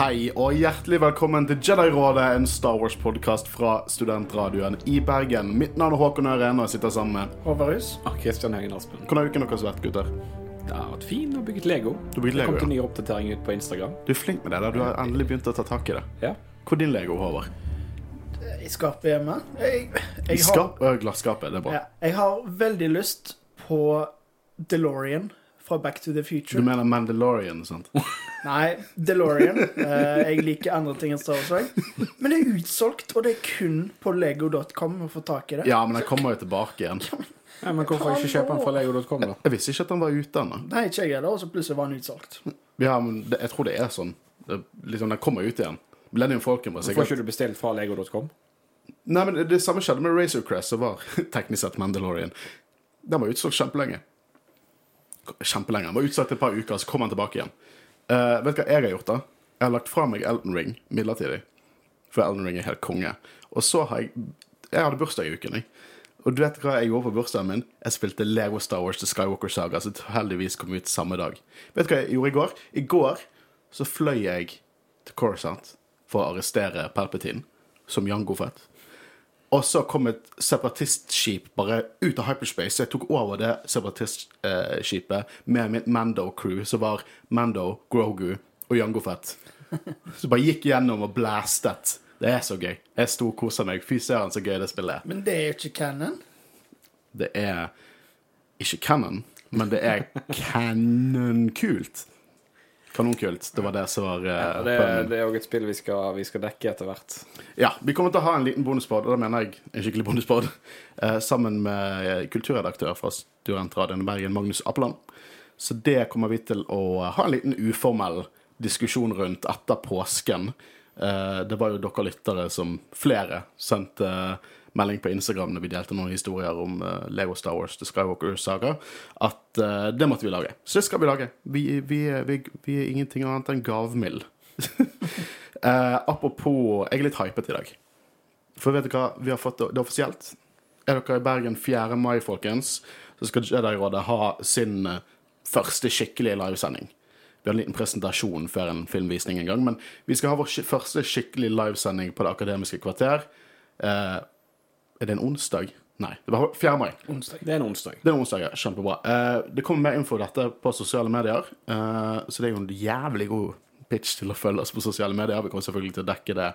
Hei og hjertelig velkommen til Jedi-rådet, en Star Wars-podkast fra studentradioen i Bergen. Mitt navn er Håkon Øren, og jeg sitter sammen med Håvarhus. Og Kristian Høgen Aspen. Hvordan har uken deres vært, gutter? Det har vært fin og bygget Lego. Du har bygget Det kom til ja. ny oppdatering ut på Instagram. Du er flink med det. da. Du har endelig begynt å ta tak i det. Ja. Hvor er din Lego, Håvard? I skapet hjemme. Jeg, I jeg, har, skap? Å, glasskapet. Det er bra. ja, jeg har veldig lyst på DeLorean fra Back to the Du mener Mandalorian, sant? Nei, DeLorean. Eh, jeg liker andre ting enn Star Wars. Men det er utsolgt, og det er kun på lego.com å få tak i det. Ja, men den kommer jo tilbake igjen. ja, Men hvorfor ikke kjøpe den fra lego.com, da? Jeg visste ikke at den var ute ennå. Nei, ikke jeg heller, og så plutselig var den utsolgt. Ja, men det, jeg tror det er sånn. Det, liksom, Den kommer ut igjen. Millennium Falcon var Får sikkert ikke du bestilt fra lego.com? Nei, men det, det samme skjedde med Razor Crest, som var teknisk sett Mandalorian. Den var utsolgt kjempelenge. Kjempelenge. Han var utsatt et par uker, så kom han tilbake igjen. Uh, vet du hva jeg har gjort, da? Jeg har lagt fra meg Elton Ring midlertidig. For Elton Ring er helt konge. Og så har jeg Jeg hadde bursdag i uken, jeg. Og du vet hva jeg gjorde på bursdagen min? Jeg spilte Lego Star Wars The Skywalker Saga, som heldigvis kom ut samme dag. Vet du hva jeg gjorde i går? I går så fløy jeg til Coruscant for å arrestere Palpatine som Jango Fett. Og så kom et separatistskip bare ut av hyperspace. Så jeg tok over det separatistskipet med mitt Mando-crew, som var Mando, Grogu og Jango Fett. Så bare gikk gjennom og blastet. Det er så gøy. Jeg sto og kosa meg. Fy søren, så gøy det spillet er. Men det er jo ikke canon. Det er ikke canon, men det er canonkult. Kanonkult. Det var det som var uh, Det, det er òg et spill vi skal, vi skal dekke etter hvert. Ja, vi kommer til å ha en liten bonuspod, og da mener jeg en skikkelig bonuspod, eh, sammen med eh, kulturredaktør fra Studentradioen i Bergen, Magnus Appeland. Så det kommer vi til å ha en liten uformell diskusjon rundt etter påsken. Eh, det var jo dere lyttere som flere sendte eh, melding på Instagram når vi delte noen historier om uh, Lego Star Wars The Skywalker Saga, at uh, det måtte vi lage. Så det skal vi lage. Vi, vi, vi, vi er ingenting annet enn gavmild. uh, apropos Jeg er litt hypet i dag. For vet du hva? Vi har fått det, offisielt. Er dere i Bergen 4. mai, folkens, så skal Jedi-rådet ha sin første skikkelige livesending. Vi har en liten presentasjon før en filmvisning en gang, men vi skal ha vår første skikkelig livesending på Det akademiske kvarter. Eh, er det en onsdag? Nei, det var 4. mai. Onsdag. Det er en onsdag. Det er en onsdag, ja. Kjempebra. Uh, det kommer mer info om dette på sosiale medier, uh, så det er jo en jævlig god pitch til å følge oss på sosiale medier. Vi kommer selvfølgelig til å dekke det,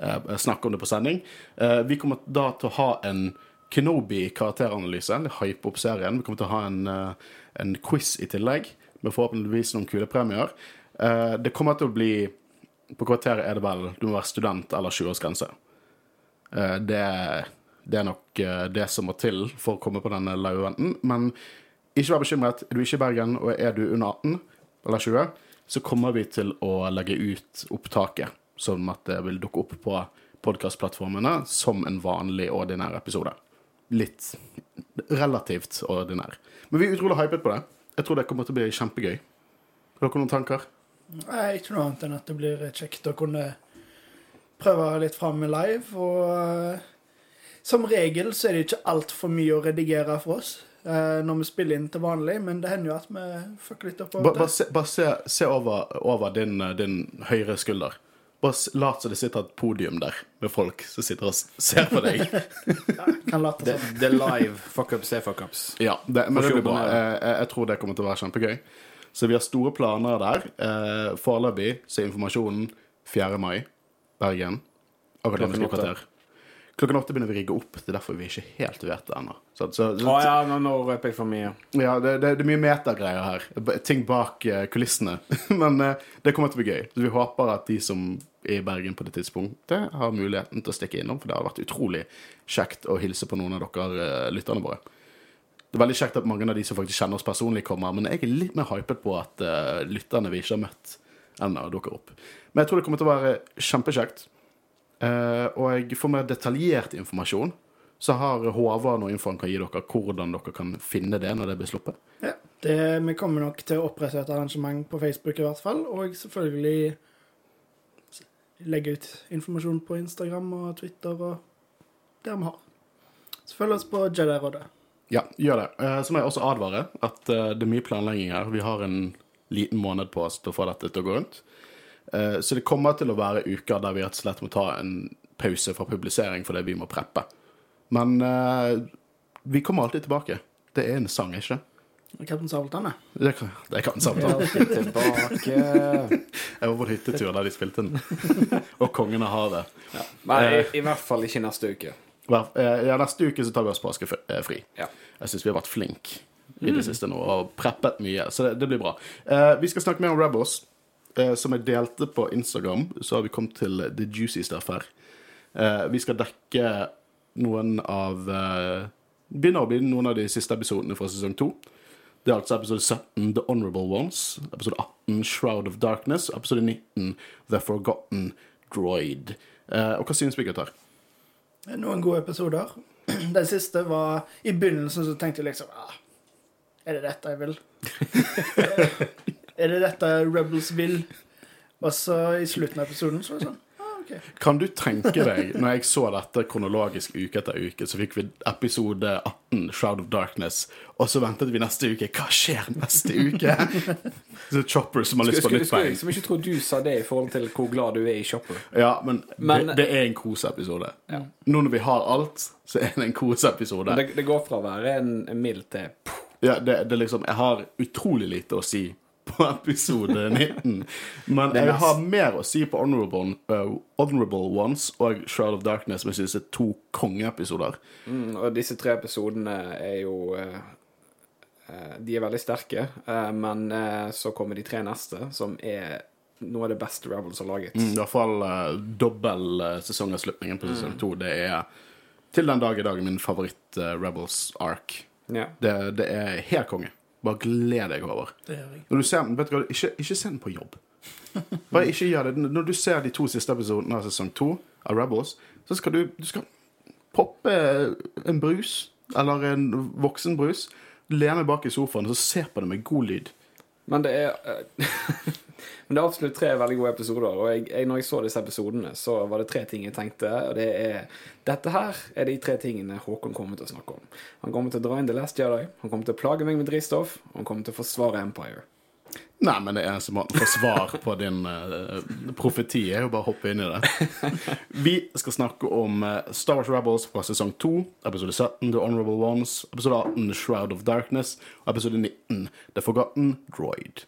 uh, snakke om det på sending. Eh, vi kommer da til å ha en Kenobi-karakteranalyse, hype opp serien. Vi kommer til å ha en, eh, en quiz i tillegg, med forhåpentligvis noen kule premier. Eh, det kommer til å bli På kvarteret er det vel Du må være student eller 20-årsgrense. Eh, det, det er nok eh, det som må til for å komme på denne live-eventen. Men ikke vær bekymret. Er du ikke i Bergen, og er du under 18 eller 20, så kommer vi til å legge ut opptaket, sånn at det vil dukke opp på podkastplattformene som en vanlig, ordinær episode. Litt relativt ordinær. Men vi er utrolig hypet på det. Jeg tror det kommer til å bli kjempegøy. Har dere noen tanker? Nei, ikke noe annet enn at det blir kjekt å kunne prøve litt fram live. Og eh, som regel så er det ikke altfor mye å redigere for oss eh, når vi spiller inn til vanlig, men det hender jo at vi fucker litt opp. Bare, ba, se, ba, se, se over, over din, eh, din høyre skulder. Bare lat som det sitter et podium der med folk som sitter og ser på deg. ja, Kan late Det, som. det er live fucks er fuckups. Ja, det, men det blir bra. Jeg, jeg, jeg tror det kommer til å være kjempegøy. Så vi har store planer der. Eh, Foreløpig så er informasjonen 4. mai, Bergen. Åtte. kvarter. Klokken åtte begynner vi å rigge opp. Det er derfor vi ikke helt vet det ennå. Så, så, så, Å ja, nå, nå røper jeg for mye. Ja, det, det, det er mye metagreier her. Ting bak uh, kulissene. Men uh, det kommer til å bli gøy. Så vi håper at de som er i Bergen på det tidspunktet, har muligheten til å stikke innom. For det har vært utrolig kjekt å hilse på noen av dere uh, lytterne våre. Det er veldig kjekt at mange av de som faktisk kjenner oss personlig, kommer. Men jeg er litt mer hypet på at lytterne vi ikke har møtt ennå, dukker opp. Men jeg tror det kommer til å være kjempekjekt. Eh, og jeg får mer detaljert informasjon. Så har Håvard noe info han kan gi dere hvordan dere kan finne det når det blir sluppet. Ja, det, vi kommer nok til å opprette et arrangement på Facebook i hvert fall, og selvfølgelig legge ut informasjon på Instagram og Twitter og der vi har. Så følg oss på Jedi-rådet. Ja, gjør det. Eh, Så må jeg også advare at eh, det er mye planlegging her. Vi har en liten måned på oss til å få dette til å gå rundt. Eh, så det kommer til å være uker der vi rett og slett må ta en pause fra publisering fordi vi må preppe. Men eh, vi kommer alltid tilbake. Det er en sang, ikke Kaptein Sabeltann, det? kan, det kan samtale. Tilbake Jeg var på hyttetur der de spilte den. Og Kongen av havet. Nei, i, i hvert fall ikke neste uke. Hver- eh, Ja, neste uke så tar vi oss påskefri. Ja. Jeg syns vi har vært flinke i det siste nå og preppet mye, så det, det blir bra. Eh, vi skal snakke mer om Rebels, eh, som jeg delte på Instagram. Så har vi kommet til the juicy stuff her. Eh, vi skal dekke noen av eh, Begynner å bli noen av de siste episodene fra sesong to. Det er altså episode 17 The Honorable Ones, episode 18 Shroud of Darkness episode 19 The Forgotten Droid. Eh, og hva synes vi, gutter? Noen gode episoder. Den siste var I begynnelsen så tenkte jeg liksom ah, Er det dette jeg vil? er det dette Rebels vil? Og så i slutten av episoden så var det sånn ah. Kan du tenke deg, når jeg så dette kronologisk uke etter uke, så fikk vi episode 18, Shroud of Darkness, og så ventet vi neste uke. Hva skjer neste uke? Så Chopper som har lyst på nytt skulle poeng. Som ikke tro du sa det i forhold til hvor glad du er i Chopper. Ja, men, Men- det, det er en koseepisode. Nå når vi har alt, så er det en koseepisode. Det, det går fra å være en, en mild til Ja, det, det liksom Jeg har utrolig lite å si på episode 19. Men jeg har mer å si på Honorable, uh, Honorable Ones og Shroud of Darkness, som jeg synes er to kongeepisoder. mm, Og disse tre episodene er jo uh, De er veldig sterke, men så kommer de tre neste, som er noe av det beste Rebels har laget. Mm, I hvert fall uh, dobbel uh, sesongavslutningen på sesong to. Det er til den dag i dag min favoritt-Rebels ark. Ja. Det, det er helt konge. Bare gled deg over. Det gjør jeg. Når du ser vet du hva, ikke, ikke se den på jobb. Bare ikke gjør det. Når du ser de to siste episodene av sesong to av Rebels, så skal du, du skal poppe en brus, eller en voksen brus, lene bak i sofaen og så se på det med god lyd. Men det er eh, Men det er absolutt tre veldig gode episoder. Og jeg, jeg, når jeg så disse episodene, så var det tre ting jeg tenkte. Og det er Dette her er de tre tingene Håkon kommer til å snakke om. Han kommer til å dra inn The Last Jedi. Han kommer til å plage meg med drivstoff. Og han kommer til å forsvare Empire. Nei, men det eneste måten få svar på din uh, profeti er jo bare å hoppe inn i det. Vi skal snakke om eh, Star Wars Rebels fra sesong 2, episode 17 The Honorable Ones, episode 18 The Shroud of Darkness og episode 19 The Forgotten Droid.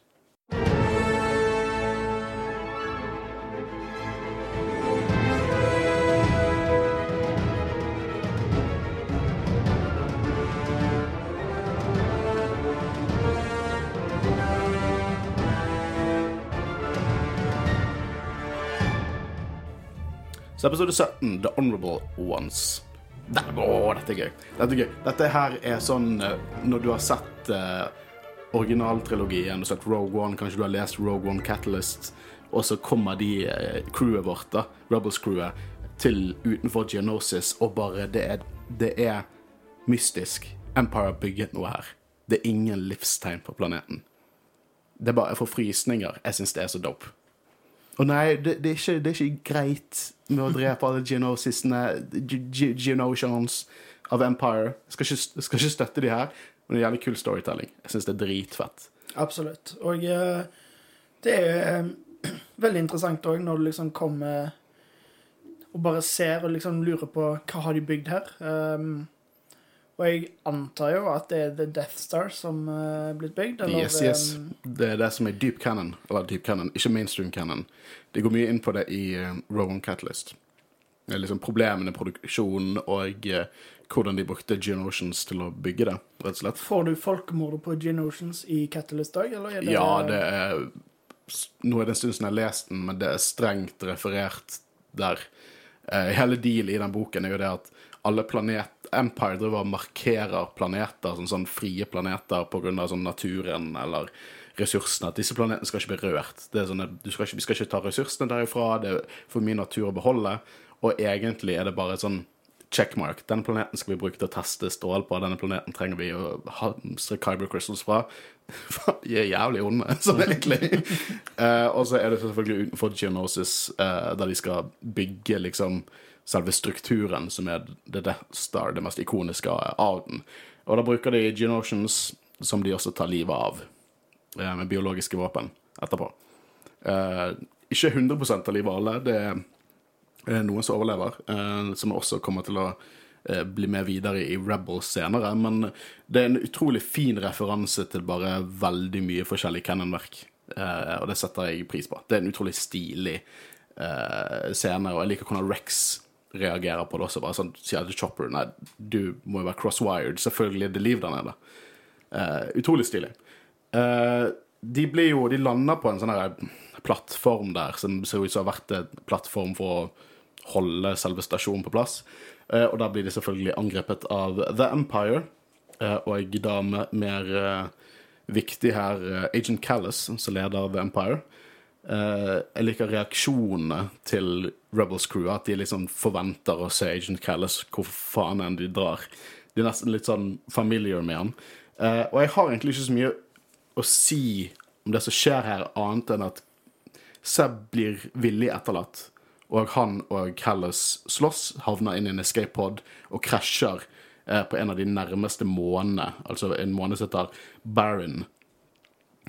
Så episode 17, The Honorable Ones. Det, å, dette er gøy. Dette er gøy. Dette her er sånn eh, Når du har sett eh, originaltrilogien, du har sett Rogue One, kanskje du har lest Rogue One Catalyst, og så kommer de eh, crewet vårt, da, Rebels-crewet, til utenfor Geonosis, og bare Det er, det er mystisk. Empire har bygget noe her. Det er ingen livstegn på planeten. Det er bare Jeg får frysninger. Jeg syns det er så dope. Og nei, det, det, er ikke, det er ikke greit med å drepe alle genosisene, Genosians ge- av Empire. Jeg skal ikke, skal ikke støtte de her, men det er jævlig kul storytelling. Jeg syns det er dritfett. Absolutt. Og eh, det er eh, veldig interessant òg når du liksom kommer og bare ser og liksom lurer på hva har de bygd her. Um, og jeg antar jo at det er The Death Star som eh, er blitt bygd. Eller, Yes, yes. Det er det som er deep canon, eller deep canon, ikke mainstream canon. De går mye inn på det i uh, Rowan Catalyst. Liksom problemene i produksjonen og uh, hvordan de brukte Genotions til å bygge det, rett og slett. Får du folkemordet på Genotions i Catalyst òg, eller er det Ja, det er Nå er det en stund siden jeg har lest den, men det er strengt referert der. Uh, hele dealet i den boken er jo det at alle planet Empire driver og markerer planeter som sånn frie planeter pga. Sånn naturen eller ressursene. At disse planetene skal ikke bli rørt. Det er sånn at du skal ikke, vi skal ikke ta ressursene derifra. Det er for mye natur å beholde. Og egentlig er det bare et sånn checkmark. Denne planeten skal vi bruke til å teste stål på. Denne planeten trenger vi å hamstre Kyber Crystals fra. De er jævlig onde, sånn egentlig. uh, og så er det selvfølgelig utenfor Geonosis, uh, der de skal bygge liksom selve strukturen, som er The Death Star, det mest ikoniske av den. Og da bruker de Genotions, som de også tar livet av, eh, med biologiske våpen etterpå. Eh, ikke 100 av livet alle. Det er noen som overlever, eh, som også kommer til å eh, bli med videre i Rebels senere. Men det er en utrolig fin referanse til bare veldig mye forskjellig Kennan-verk. Eh, og det setter jeg pris på. Det er en utrolig stilig eh, scene, og jeg liker hvordan Rex reagerer på det også. Bare sånn, sier til Chopper Nei, du må jo være crosswired. Selvfølgelig er det liv der nede. Uh, utrolig stilig. Uh, de blir jo De lander på en sånn plattform der som ser ut som har vært en plattform for å holde selve stasjonen på plass. Uh, og da blir de selvfølgelig angrepet av The Empire, og da mer viktig her Agent Callis, som leder The Empire. Eh, jeg liker reaksjonene til Rebels Crew, at de liksom forventer å se Agent Callis hvor faen enn de drar. De er nesten litt sånn familiar med han. Uh, og jeg har egentlig ikke så mye å si om det som skjer her, annet enn at Seb blir villig etterlatt, og han og Callis slåss, havner inn i en escape pod og krasjer uh, på en av de nærmeste månene, altså en måne som heter Baron.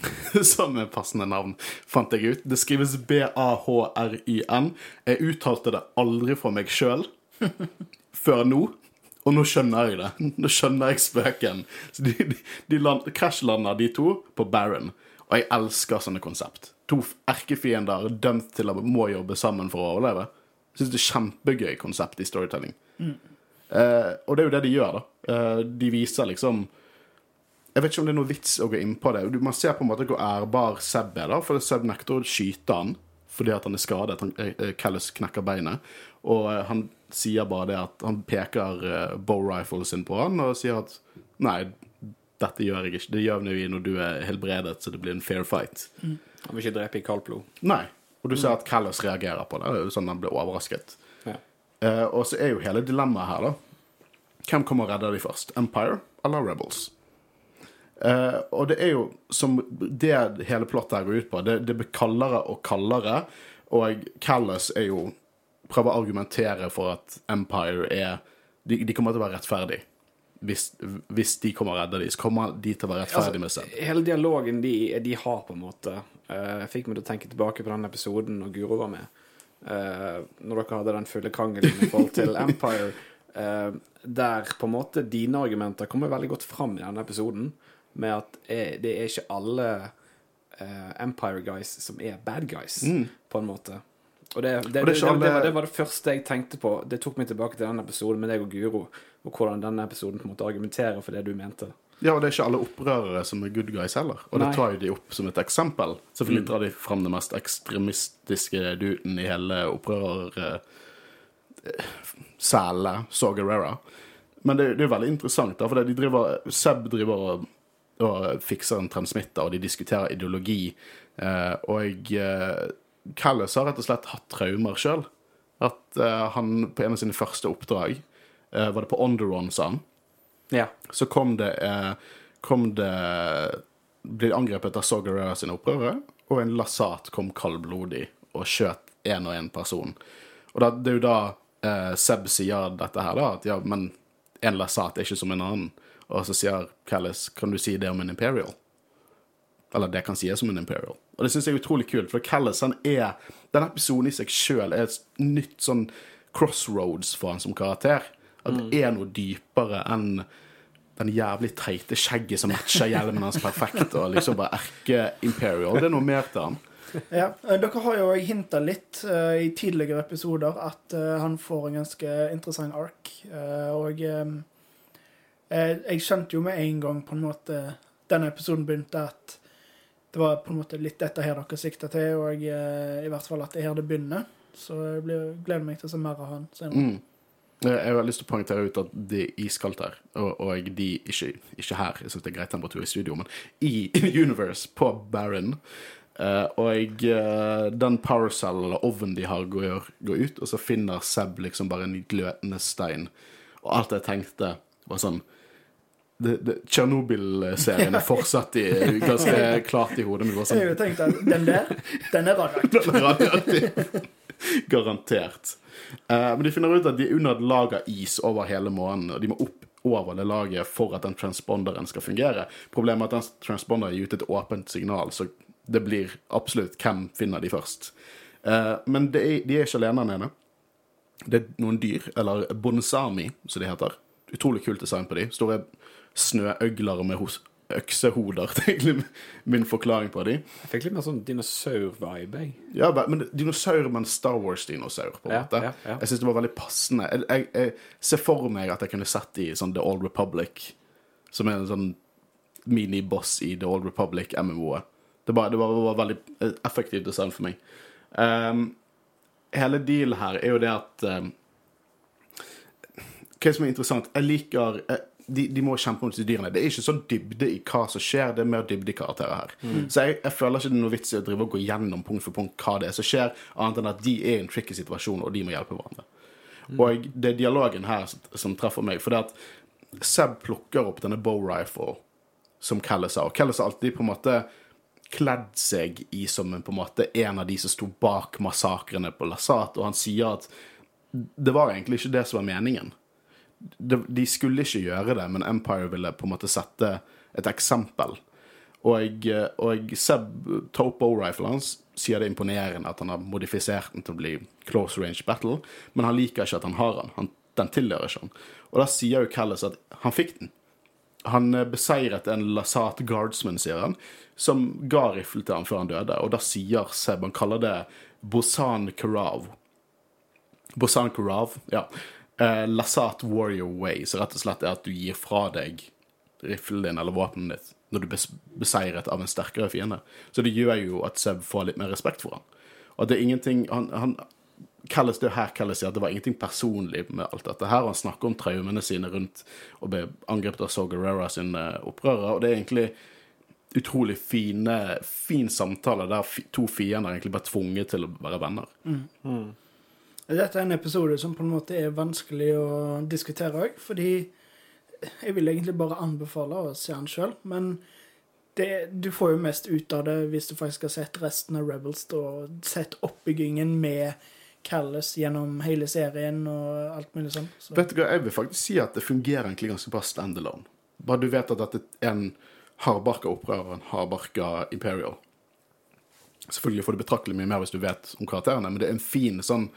Som er passende navn, fant jeg ut. Det skrives B-A-H-R-Y-N. Jeg uttalte det aldri for meg sjøl før nå. Og nå skjønner jeg det. Nå skjønner jeg spøken. Så de, de, de land, krasjlander, de to, på Baron. Og jeg elsker sånne konsept. To erkefiender dømt til å må jobbe sammen for å overleve. Jeg syns det er kjempegøy konsept i storytelling. Eh, og det er jo det de gjør, da. Eh, de viser liksom Jeg vet ikke om det er noe vits å gå inn på det. Man ser på en måte hvor ærbar Seb er, da, for Seb nekter å skyte han fordi at han er skadet. Han, eh, eh, Callus knekker beinet. Og eh, han sier bare det at han peker eh, bow riflen sin på han og sier at nei, dette gjør jeg ikke. Det gjør vi når du er helbredet, så det blir en fair fight. Han vil ikke drepe i kaldt blod. Nei. Og du ser at Callus reagerer på det. Sånn at Han blir overrasket. Ja. Eh, og så er jo hele dilemmaet her, da. Hvem kommer og redder de først? Empire eller Rebels? Eh, og det er jo som det hele plottet her går ut på. Det, det blir kaldere og kaldere, og Callas er jo prøver å argumentere for at Empire er De, de kommer til å være rettferdig. Hvis, hvis de kommer og redder dem, så kommer de til å være rettferdig med seg. Hele dialogen de, de har, på en måte, uh, fikk meg til å tenke tilbake på den episoden når Guro var med. Uh, når dere hadde den fulle krangelen i forhold til Empire. Uh, der på en måte dine argumenter kommer veldig godt fram i denne episoden. Med at eh, det er ikke alle uh, Empire guys som er bad guys, på en måte. Og det, det, Mm. Og det alle- var, det var det første jeg tenkte på. Det tok meg tilbake til den episoden med deg og Guro. Og hvordan denne episoden på en måte argumenterer for det du mente. Ja, og det er ikke alle opprørere som er good guys heller. Og Nei. det tar jo de opp som et eksempel. Selvfølgelig drar de fram det mest ekstremistiske duden i hele opprørersælet, Saw Gerrera. Men det, det er jo veldig interessant, da, for de driver, Seb driver og, og fikser en transmitter, og de diskuterer ideologi. Eh, og eh, Callis har rett og slett hatt traumer sjøl. At eh, han på en av sine første oppdrag Var det på Onderon, sa han? Ja. så kom det, eh, kom det Ble angrepet av Sogarera sine opprørere, og en lasat kom kaldblodig og skjøt én og én person. Og da, det er jo da eh, Seb sier dette her, da, at ja, men en lasat er ikke som en annen. Og så sier Callis, kan du si det om en Imperial? Eller det kan sies som en Imperial. Og det syns jeg er utrolig kult, for Callis han er Den episoden i seg sjøl er et nytt sånn crossroads for han som karakter. At det er noe dypere enn den jævlig teite skjegget som matcher hjelmen hans perfekt, og liksom bare erke-imperial. Det er noe mer til han. Ja, eh, Dere har jo hinta litt uh, i tidligere episoder at uh, han får en ganske interessant ark. Uh, og eh, jeg skjønte jo med en gang på en måte denne episoden begynte, at det var på en måte litt dette her dere sikta til, og eh, i hvert fall at det er her det begynner. Så jeg blir, gleder meg til å se mer av han senere. Mm. Jeg har lyst til å poengtere ut at det er iskaldt her, og, og de ikke, ikke her, jeg syns det er greit temperatur i studio, men i Universe, på Baron. Uh, og uh, den power cell eller ovnen de har, går, går ut, og så finner Seb liksom bare en glødende stein. Og alt jeg tenkte, var sånn Tsjernobyl-serien er fortsatt i, ganske klart i hodet mitt. Sånn. Jeg har Sånn, jo tenkt at den der, den er radioaktiv. Garantert. Uh, men de finner ut at de er under et lag av is over hele månen, og de må opp over det laget for at den transponderen skal fungere. Problemet er at den transponderen gir ut et åpent signal, så det blir absolutt hvem finner de først. Uh, men det er, de er ikke alene alene. Det er noen dyr, eller bonsami, som de heter. Utrolig kult design på de. Store snøøgler med hos øksehoder. Det er egentlig min forklaring på dem. Jeg fikk litt mer sånn dinosaur-vibe. Ja, men dinosaur, men Star Wars-dinosaur, på en Ja, måte. ja, ja. Jeg syns det var veldig passende. Jeg, jeg, jeg ser for meg at jeg kunne sett de i sånn The Old Republic, som er en sånn miniboss i The Old Republic MMO-et. Det, bare, det var, var veldig effektivt effektiv design for meg. Um, hele dealen her er jo det at um, Hva som er interessant Jeg liker eh, de, de må kjempe mot dyrene. Det er ikke sånn dybde i hva som skjer, det er mer dybde i karakterer her. Så jeg, jeg føler ikke det er noe vits i å drive og gå gjennom punkt for punkt hva det er som skjer, annet enn at de er i en tricky situasjon, og de må hjelpe hverandre. Og det er dialogen her som, som treffer meg, for det at Seb plukker opp denne bow rifle som Kellis sa, og Kellis har alltid på en måte kledd seg i som en, på en måte en av de som sto bak massakrene på Lasat, og han sier at det var egentlig ikke det som var meningen. De, skulle ikke gjøre det, men Empire ville på en måte sette et eksempel. Og, og Seb bow-riflen hans, sier det er imponerende at han har modifisert den til å bli close range battle, men han liker ikke at han har den. Den tilhører ikke han. Og da sier jo Callis at han fikk den. Han eh, beseiret en Lasat guardsman, sier han, som ga rifle til han før han døde. Og da sier Seb Han kaller det Bosan Karav. Bosan Karav, ja. Eh, Lasat Warrior Way, så rett og slett er at du gir fra deg riflen din eller våpenet ditt når du bes beseiret av en sterkere fiende. Så det gjør jo at Seb får litt mer respekt for han. Og det er ingenting han, han Callis, det er her Callis sier at det var ingenting personlig med alt dette. Her han snakker om traumene sine rundt å bli angrepet av Sogarera sine opprørere, og det er egentlig utrolig fine, fin samtale der to fiender egentlig ble tvunget til å være venner. Dette er en episode som på en måte er vanskelig å diskutere òg, fordi jeg vil egentlig bare anbefale å se den sjøl, men det, du får jo mest ut av det hvis du faktisk har sett resten av Rebels og sett oppbyggingen med Callis gjennom hele serien og alt mulig sånn. Så. Vet du hva, Jeg vil faktisk si at det fungerer egentlig ganske bra standalone. Bare du vet at dette er en hardbarka opprører og en hardbarka Imperial. Selvfølgelig får du betraktelig mye mer hvis du vet om karakterene, men det er en fin sånn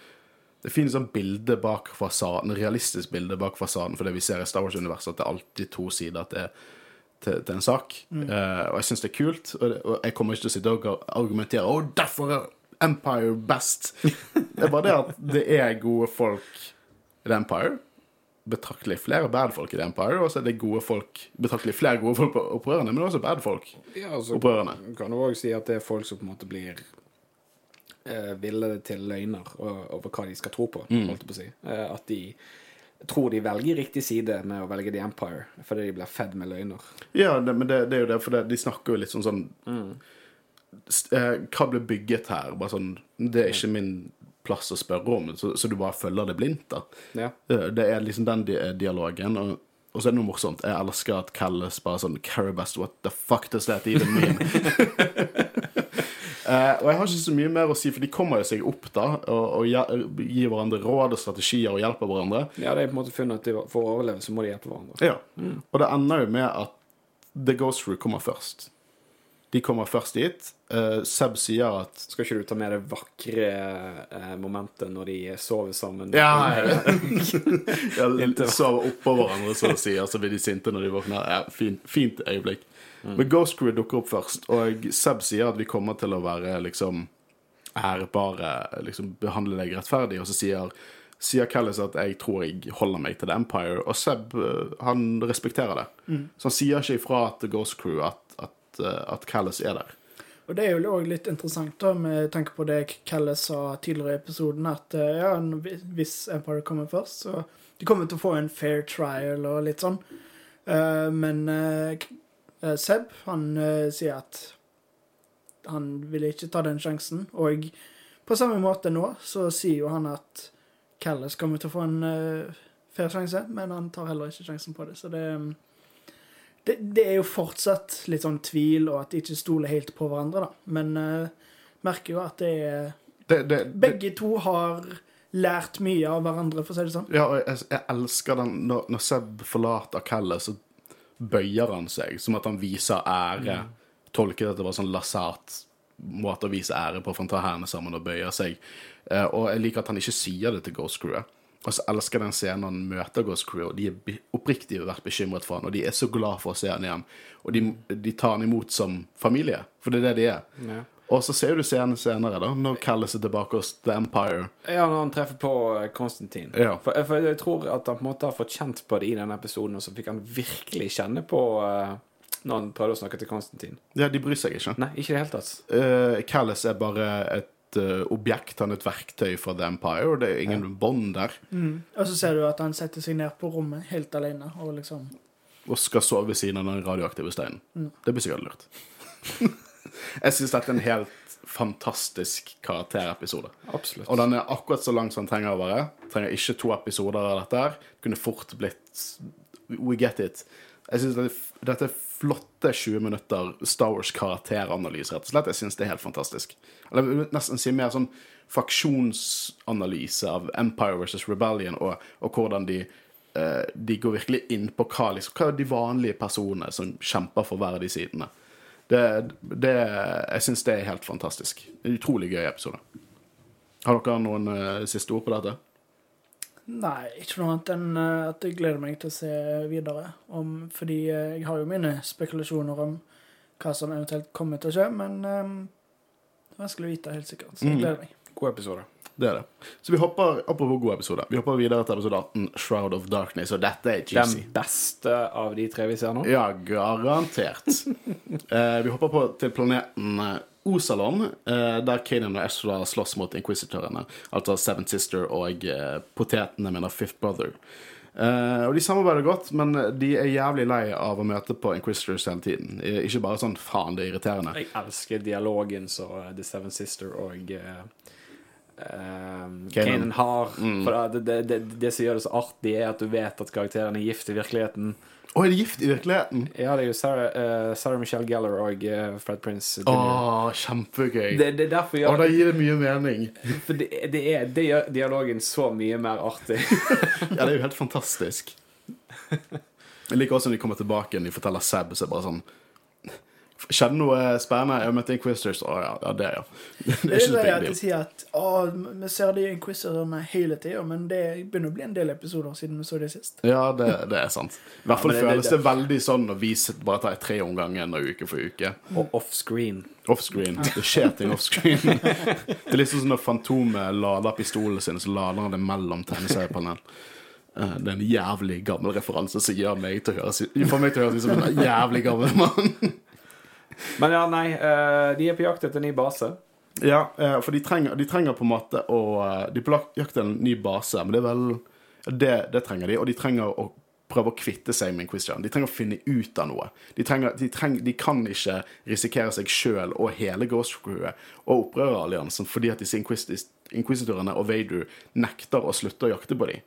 det finnes sånn bilde bak fasaden, en realistisk bilde bak fasaden, for det vi ser i Star Wars-universet, at det er alltid to sider til, til, til en sak. Eh, og jeg syns det er kult, og, og jeg kommer ikke til å sitte og argumentere Å, derfor er Empire best! Det er bare det at det er gode folk i The Empire. Betraktelig flere bad folk i The Empire, og så er det gode folk betraktelig flere gode folk på opprørerne, men også bad folk. Ja, altså, Opprørerne. kan du òg si at det er folk som på en måte blir eh, ville til løgner over hva de skal tro på, holdt jeg på å si. Eh, at de tror de velger riktig side med å velge The Empire, fordi de blir fedd med løgner. Ja, det, men det, det er jo det, for det, de snakker jo litt sånn sånn mm. eh, Hva ble bygget her? Bare sånn Det er ikke min plass å spørre om, så, så du bare følger det blindt, da. Ja. Eh, Det er liksom den di dialogen. Og, og så er det noe morsomt. Jeg elsker at Callis bare sånn Caribest, what the fuck does that even mean? Eh, og jeg har ikke så mye mer å si, for de kommer jo seg opp da og, og gir hverandre råd og strategier og hjelper hverandre. ja, de har på en måte funnet at for å overleve så må de hjelpe hverandre. Ja. Og det ender jo med at The Ghost Crew kommer først. De kommer først dit. Uh, Seb sier at Skal ikke du ta med det vakre uh, momentet når de sover sammen? Ja, ja sover oppå hverandre, så å si. Og så blir de sinte når de våkner. Ja, fint, fint øyeblikk. Men Ghost Crew dukker opp først, og Seb sier at vi kommer til å være liksom ærbare, liksom behandle deg rettferdig, og så sier sier Callis at jeg tror jeg holder meg til The Empire, og Seb eh, han respekterer det. Så han sier ikke ifra til Ghost Crew at, at, eh, at Callis er der. Og det er jo òg litt interessant, da, med tanke på det Kalle sa tidligere i episoden, at eh, ja, hvis Empire kommer først, så de kommer til å få en fair trial og litt sånn. Eh, men Seb, han sier at han vil ikke ta den sjansen, og på samme måte nå så sier jo han at Calles kommer til å få en fair sjanse, men han tar heller ikke sjansen på det, så det mm, det, det er jo fortsatt litt sånn tvil, og at de ikke stoler helt på hverandre, da. Men uh, merker jo at det er Det, det, Begge to har lært mye av hverandre, for å si det sånn. Ja, og jeg, jeg elsker den når, når Seb forlater Kelle, så bøyer han seg, som at han viser ære. tolket at det var sånn lasert måte å vise ære på, for han tar hendene sammen og bøyer seg. Eh, og jeg liker at han ikke sier det til Ghost Crewet. Og så elsker den scenen han møter Ghost Crew, og de er oppriktig vært bekymret for han, og de er så glad for å se han igjen. Og de, de tar han imot som familie, for det er det de er. Ja. Og så ser du scenen senere, da, når Callis er tilbake hos The Empire. Ja, når han treffer på eh, Konstantin. Ja. For, for jeg tror at han på en måte har fått kjent på det i denne episoden, og så fikk han virkelig kjenne på uh, når han prøvde å snakke til Konstantin. Ja, de bryr seg ikke. Nei, ikke i det hele tatt. Uh, Callis er bare et eh, objekt, han er et verktøy for The Empire, og det er ingen bånd der. Og så ser du at han setter seg ned på rommet helt alene og liksom Og skal sove ved siden av den radioaktive steinen. Det blir sikkert lurt. jeg syns dette er en helt fantastisk karakterepisode. Absolutt. Og den er akkurat så lang som den trenger å være. Trenger ikke to episoder av dette. her. Kunne fort blitt We get it. Jeg synes dette, dette er flotte 20 minutter Star Wars karakteranalyse, rett og slett. Jeg synes det er helt fantastisk. Eller jeg vil nesten si mer sånn faksjonsanalyse av Empire versus Rebellion, og, og hvordan de eh, de går virkelig inn på hva, liksom, hva er de vanlige personene som kjemper for hver av de sidene. Det, det, jeg syns det er helt fantastisk. En utrolig gøy episode. Har dere noen eh, siste ord på dette? Nei, ikke noe annet enn eh, at jeg gleder meg til å se videre. Om, fordi eh, jeg har jo mine spekulasjoner om hva som eventuelt kommer til å skje, men um, vanskelig å vite helt sikkert. Så jeg gleder meg. God episode. Det er det. Så vi hopper apropos god episode. Vi hopper videre til episode 18, Shroud of Darkness, og dette er juicy. Den beste av de tre vi ser nå? Ja, garantert. eh, vi hopper på til planeten eh, Osalon, eh, der Kanan og Ezra slåss mot inquisitorene. Altså Seven Sister og eh, potetene mener Fifth Brother. Uh, og De samarbeider godt, men de er jævlig lei av å møte på Inquisitors hele tiden. Ikke bare sånn 'faen, det er irriterende'. Jeg elsker dialogen som uh, The Seven Sister og uh, Kanan har. For det, det, det, det som gjør det så artig, er at du vet at karakteren er gift i virkeligheten. Å, er det gift i virkeligheten? Ja, det er jo Sarah, uh, Sarah Michelle Gellar og uh, Fred Prince. Å, oh, kjempegøy. Det, det er jeg, da gir det mye mening. For det, det, er, det gjør dialogen så mye mer artig. Ja, det er jo helt fantastisk. Jeg liker også når de kommer tilbake og de forteller Seb, så er bare sånn Skjedde noe spennende? Jeg møtte Inquisitors. Å ja, ja, det, ja. Det er ikke at big de deal. at å, vi ser de inquisitorene hele tida, men det begynner å bli en del episoder siden vi så det sist. Ja, det, det er sant. I hvert fall ja, det- føles det- det veldig sånn når vi bare tar tre om gangen og uke for uke. Og offscreen. Offscreen. Det skjer ting offscreen. Det er liksom sånn når Fantomet lader pistolen sin, så lader han det mellom tegneseriepanel. Eh, Det er en jævlig gammel referanse som gjør meg til å høres ut som en jævlig gammel mann. Men ja, nei, eh, de er på jakt etter ny base. Ja, eh, for de trenger, de trenger på en måte å eh, De er på jakt etter en ny base, men det er vel det, det trenger de. Og de trenger å prøve å kvitte seg med Inquisition. De trenger å finne ut av noe. De, trenger, de, trenger, de kan ikke risikere seg sjøl og hele Ghost Crewet og opprøreralliansen fordi at disse inquisitorene og Vader nekter å slutte å jakte på dem.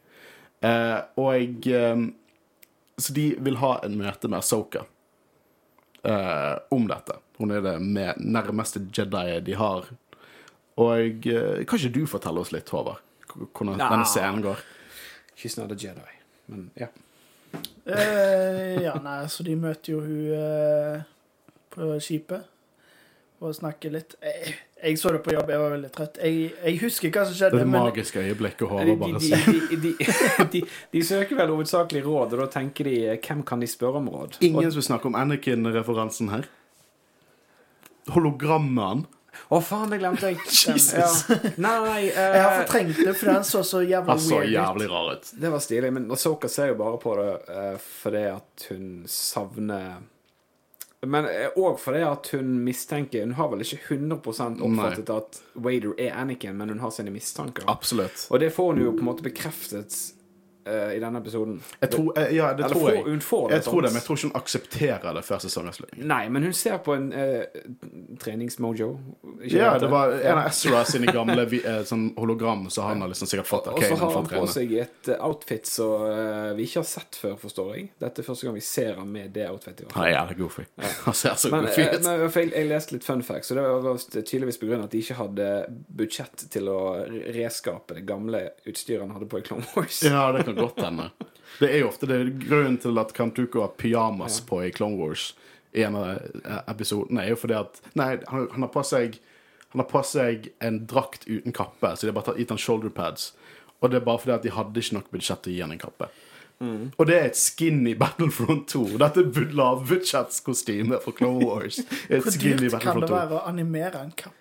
Eh, og eh, Så de vil ha en møte med Asoka eh, om dette. Hun er det med nærmeste Jedi de har. Og eh, kan ikke du fortelle oss litt, Håvard, hvordan Ja. denne scenen går? She's not a Jedi. Men ja. Eh, ja, nei, så de møter jo hun eh, på skipet og snakke litt. Jeg, jeg så det på jobb, jeg var veldig trøtt. Jeg, jeg husker hva som skjedde, Det, det magiske øyeblikket de, bare de, de, de, de, de søker vel hovedsakelig råd, og da tenker de hvem kan de spørre om råd? Ingen som snakker om Anakin-referansen her. Hologrammet å, Å, faen, det glemte jeg. Jesus. ja. Nei, uh, jeg har fortrengt det, for den så så jævla Han så weird jævlig rar ut. Det var stilig, men Soka ser jo bare på det uh, fordi at hun savner Men òg fordi at hun mistenker Hun har vel ikke 100% oppfattet at Wader er Anakin, men hun har sine mistanker. Absolutt. Og det får hun jo på en måte bekreftet eh, i denne episoden. Jeg tror, eh, ja, det Eller tror får, jeg. hun får det Jeg tror det, men jeg tror ikke hun aksepterer det før sesongavslutningen. Nei, men hun ser på en eh, treningsmojo. Ja, det var en av Ezra sine gamle eh, sånn hologram, så han har liksom sikkert fått Og så har han på seg et eh, outfit som uh, vi ikke har sett før, forstår jeg. Dette er første gang vi ser han med det outfitet. Han er jævlig goofy. Han ser så Men, goofy eh, ut. jeg, jeg leste litt fun facts, og det var tydeligvis av at de ikke hadde budsjett til å reskape det gamle utstyret han hadde på i Clone Wars. Ja, det kan godt hende. Det er jo ofte det grunnen til at Kantuko har pyjamas på i Clone Wars, i en av episodene, er jo fordi at Nei, han, han har på seg Han har på seg en drakt uten kappe, så de har bare tatt- gitt han shoulder pads. Og det er bare fordi at de hadde ikke nok budsjett til å gi han en kappe. Og det er et skinny Battlefront 2. Dette er lavbudsjettskostyme for Clone Wars. Et Hvor dyrt kan det være å animere en kapp?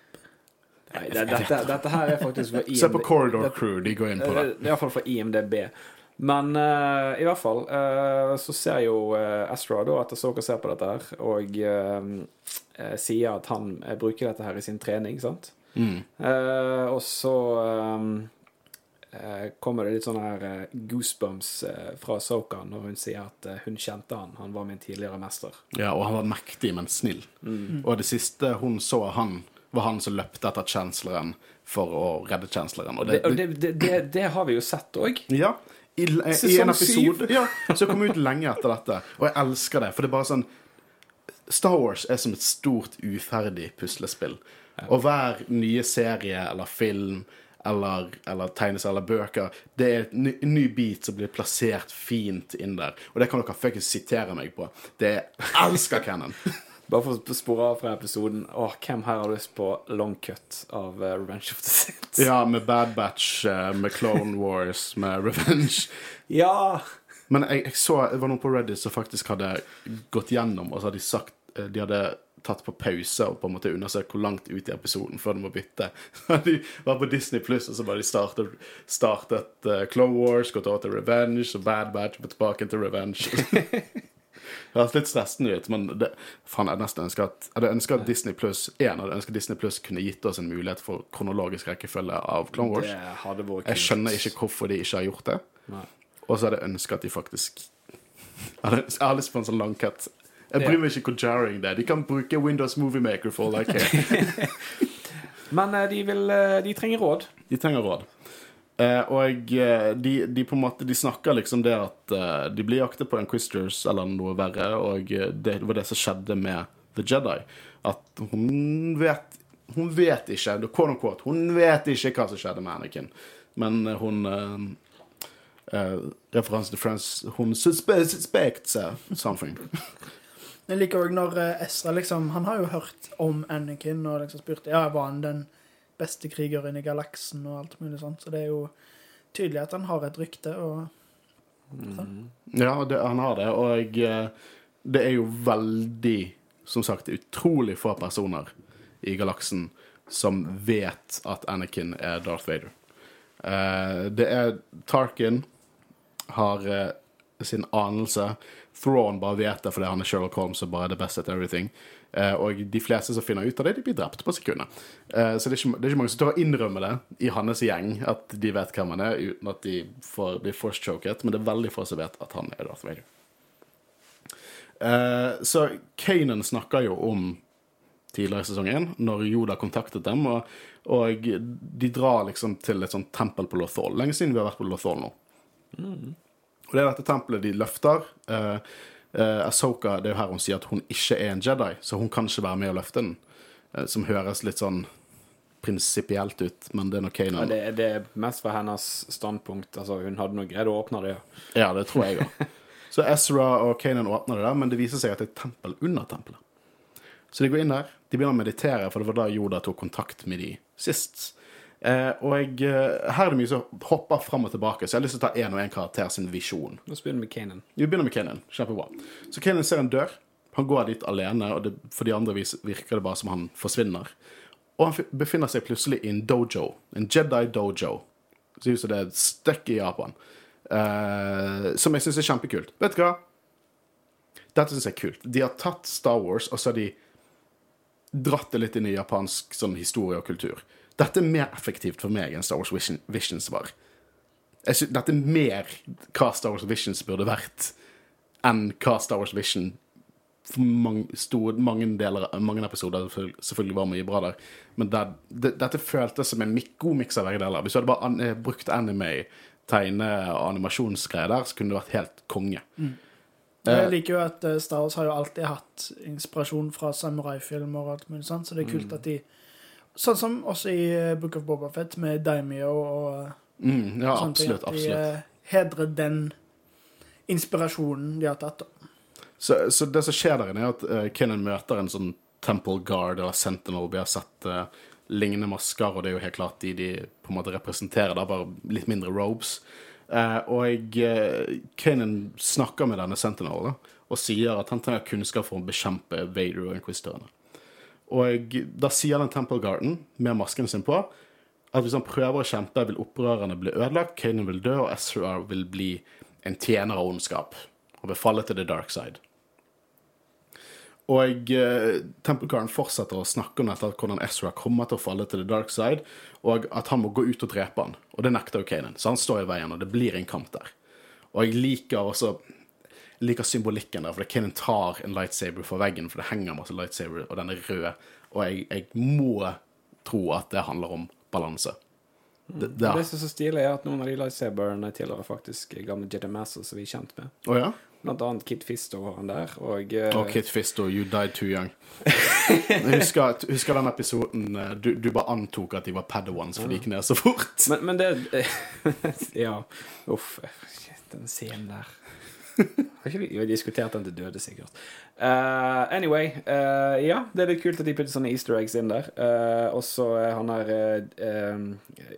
Nei, det, dette, dette her er faktisk for IMD. Se på Corridor Crew, de går inn på det. Eh, Det er iallfall for IMDb. Men uh, i hvert fall uh, så ser jo uh, Astra da at Asoka ser på dette her, og sier at han bruker dette her i sin trening, sant? Mm. Og så eh, kommer det litt sånn her goosebumps fra Soka når hun sier at hun kjente han. Han var min tidligere mester. Ja, og han var mektig, men snill. Og det siste hun så av han, var han som løpte etter chancelleren for å redde det, og det, det, det, det har vi jo sett òg. Ja. I, i en episode ja, som kom ut lenge etter dette. Og jeg elsker det, for det er bare sånn Star Wars er som et stort, uferdig puslespill. Og hver nye serie eller film eller, eller tegnes eller bøker, det er en ny, ny bit som blir plassert fint inn der. Og det kan dere fuckings sitere meg på. Det jeg elsker Cannon. Bare for å spore av fra episoden. Åh, hvem her har lyst på long cut av uh, Revenge of the Sith? Ja, med Bad Batch, uh, med Clone Wars, med Revenge. Ja! Men jeg, jeg så det var noen på Reddit som faktisk hadde gått gjennom, og så hadde de sagt eh, De hadde tatt på pause og på en måte undersøkt hvor langt ut i episoden før de må bytte. De var på Disney Pluss, og så bare de startet, startet uh, Clone Wars, gått over til Revenge, og Bad Batch, og tilbake til Revenge. Høres litt stressende ut, men det, fan, jeg nesten ønsker at Jeg ønsker at Disney Plus En hadde ønsket Disney Plus kunne gitt oss en mulighet for kronologisk rekkefølge av Clone Wars. Jeg skjønner ikke hvorfor de ikke har gjort det. Og så hadde jeg ønsket at de faktisk Jeg har lyst på en sånn langcut. Jeg bryr meg ikke hvor jarring det er. De kan bruke Windows Movie Maker for all I care. Men eh, de, vil, eh, de trenger råd. De trenger råd. Eh, og eh, de, de på en måte De snakker liksom det at eh, de blir jaktet på Inquisitors eller noe verre, og eh, det var det som skjedde med The Jedi. At hun vet Hun vet ikke, quote unquote, hun vet ikke hva som skjedde med Anakin, men eh, hun eh, Referanse til Friends Hun suspe suspects something. Jeg liker òg når Ezra liksom Han har jo hørt om Anakin og liksom spurte ja, var han den beste krigeren i galaksen og alt mulig sånt. Så det er jo tydelig at han har et rykte. og Ja, det, han har det, og eh, det er jo veldig Som sagt, utrolig få personer i galaksen som vet at Anakin er Darth Vader. Eh, det er Tarkin har eh, sin anelse. Thrawn bare vet det fordi han er Sherlock Holmes og bare er the best at everything. Eh, og de fleste som finner ut av det, de blir drept på sekundet. Eh, så det er, ikke, det er ikke mange som tør å innrømme det i hans gjeng, at de vet hvem han er, uten at de får, blir force-choket. Men det er veldig få som vet at han er Darth Vader. Eh, så Kanan snakker jo om tidligere i sesongen, når Yoda kontaktet dem, og, og de drar liksom til et sånt tempel på Lothal. Lenge siden vi har vært på Lothal nå. Og det er dette tempelet de løfter. Uh, Asoka, det er jo her hun sier at hun ikke er en Jedi, så hun kan ikke være med å løfte den. Uh, som høres litt sånn prinsipielt ut, men det er nok Ja, det, det er mest fra hennes standpunkt. Altså, hun hadde nok greid å åpne det. ja. Ja, det tror jeg òg. Så Ezra og Kanan åpner det der, men det viser seg at det er et tempel under tempelet. Så de går inn der, de begynner å meditere, for det var da Yoda tok kontakt med de sist. Eh, og jeg, her er det mye som hopper fram og tilbake, så jeg har lyst til å ta én og én karakter sin visjon. Vi begynner begynne med Kanan. Vi begynner med Kanan. Kjempebra. Så Kanan ser en dør. Han går dit alene, og det, for de andre vis- virker det bare som han forsvinner. Og han befinner seg plutselig i en dojo. En Jedi dojo. Så ser ut som det er et stykke i Japan. Eh, som jeg syns er kjempekult. Vet du hva? Dette syns jeg er kult. De har tatt Star Wars, og så har de dratt det litt inn i japansk sånn, historie og kultur. Dette er mer effektivt for meg enn Star Wars Vision, Visions var. Synes, dette er mer hva Star Wars Visions burde vært, enn hva Star Wars Vision for mange, stor, mange, deler, mange episoder selvfølgelig- var mye bra der. Men det, det, dette føltes som en god miks av begge deler. Hvis du hadde bare an, eh, brukt anime, tegne- og animasjonsgreier der, så kunne det vært helt konge. Jeg liker jo at eh, Star Wars har jo alltid hatt inspirasjon fra samuraifilmer og alt mulig sånt, så det er kult at de Sånn som også i eh, Book of Boba Fett med Daimyo og Mm, ja, ting. absolutt. At de absolutt. eh, hedrer den inspirasjonen de har tatt. Så, så det som skjer der inne, er at uh, Kanan møter en sånn Temple Guard eller Sentinel. Vi har sett uh, lignende masker, og det er jo helt klart de de på en måte representerer, da, bare litt mindre robes. Uh, og uh, Kanan snakker med denne Sentinel da, og sier at han trenger kunnskap for å bekjempe Vader og Inquisitorene. Og da sier den Temple Garden, med masken sin på, at hvis han prøver å kjempe, vil opprørerne bli ødelagt, Kanan vil dø, og Ezra vil bli en tjener av ondskap og vil falle til the dark side. Og uh, Temple Garden fortsetter å snakke om dette, hvordan Ezra kommer til å falle til the dark side, og at han må gå ut og drepe han. Og det nekter jo Kanan, så han står i veien, og det blir en kamp der. Og jeg liker også jeg liker symbolikken der, for Kanan tar en lightsaber fra veggen, for det henger masse lightsaber, og den er rød. Og jeg, jeg må tro at det handler om balanse. Det, det, Det som er så stilig, er at noen av de lightsaberne tilhører faktisk gamle Jedi Masters som vi er kjent med. Oh, ja? Blant annet Kid Fisto var han der, og uh... Oh, Kit Fisto, you died too young. Husker, husker den episoden eh, du, du bare antok at de var padawans, for de gikk ned så fort. Men, men det Ja. Uff. Den scenen der. Har ikke har diskutert den til døde, sikkert. Uh, anyway. uh, ja, det er litt kult at de putter sånne easter eggs inn der. Uh, og så han her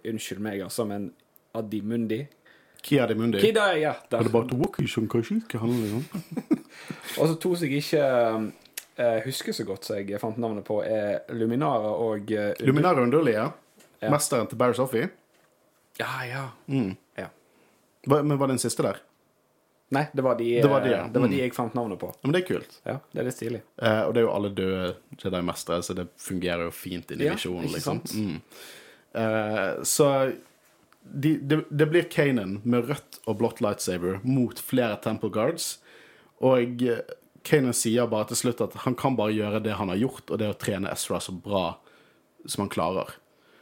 Unnskyld meg, altså, men Adimundi. Kia de Mundi. Kida, ja. der. Er det bare som liksom. Og så to som jeg ikke husker så godt, så jeg fant navnet på, er Luminara og uh, Luminara underlige. Ja. Mesteren til Barry Sophie. Ja, ja. Mm. ja. Men var den siste der? Nei, det var de, Det var de, ja. det var de Mm. jeg fant navnet på. Ja, men det er kult. Ja, Det er litt stilig. Eh, og det er jo alle døde Jedi-mestere, så det fungerer jo fint i Ja, visjonen, liksom. Mm. Eh, så de, det, det blir Kanan med rødt og blått lightsaber mot flere Temple Guards. Og Kanan sier bare til slutt at han kan bare gjøre det han har gjort, og det å trene Ezra så bra som han klarer.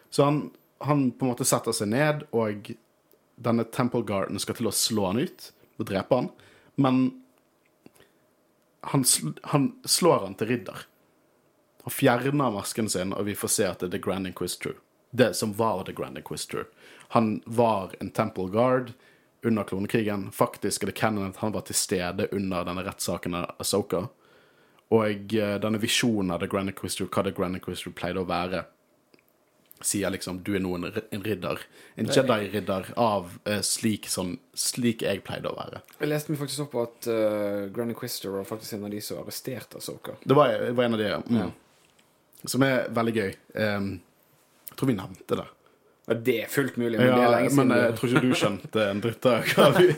Så han, han på en måte setter seg ned, og denne Temple Garden skal til å slå han ut og drepe han, men han, sl han slår han til ridder. Han fjerner masken sin, og vi får se at det er The Grand Inquisitor. Det som var The Grand Inquisitor. Han var en Temple Guard under klonekrigen. Faktisk er det canon at han var til stede under denne rettssaken av Asoka. Og eh, denne visjonen av The Grand Inquisitor, hva The Grand Inquisitor pleide å være, sier liksom du er nå en, ridder. En Jedi-ridder av uh, slik, som, slik jeg pleide å være. Jeg leste meg faktisk opp på at uh, Granny Quister var faktisk en av de som arresterte Soka. Det var, var en av de, mm. Som er veldig gøy. Um, jeg tror vi nevnte det. Ja, det er fullt mulig, men det er Ja, siden. men siden. jeg tror ikke du skjønte en dritt av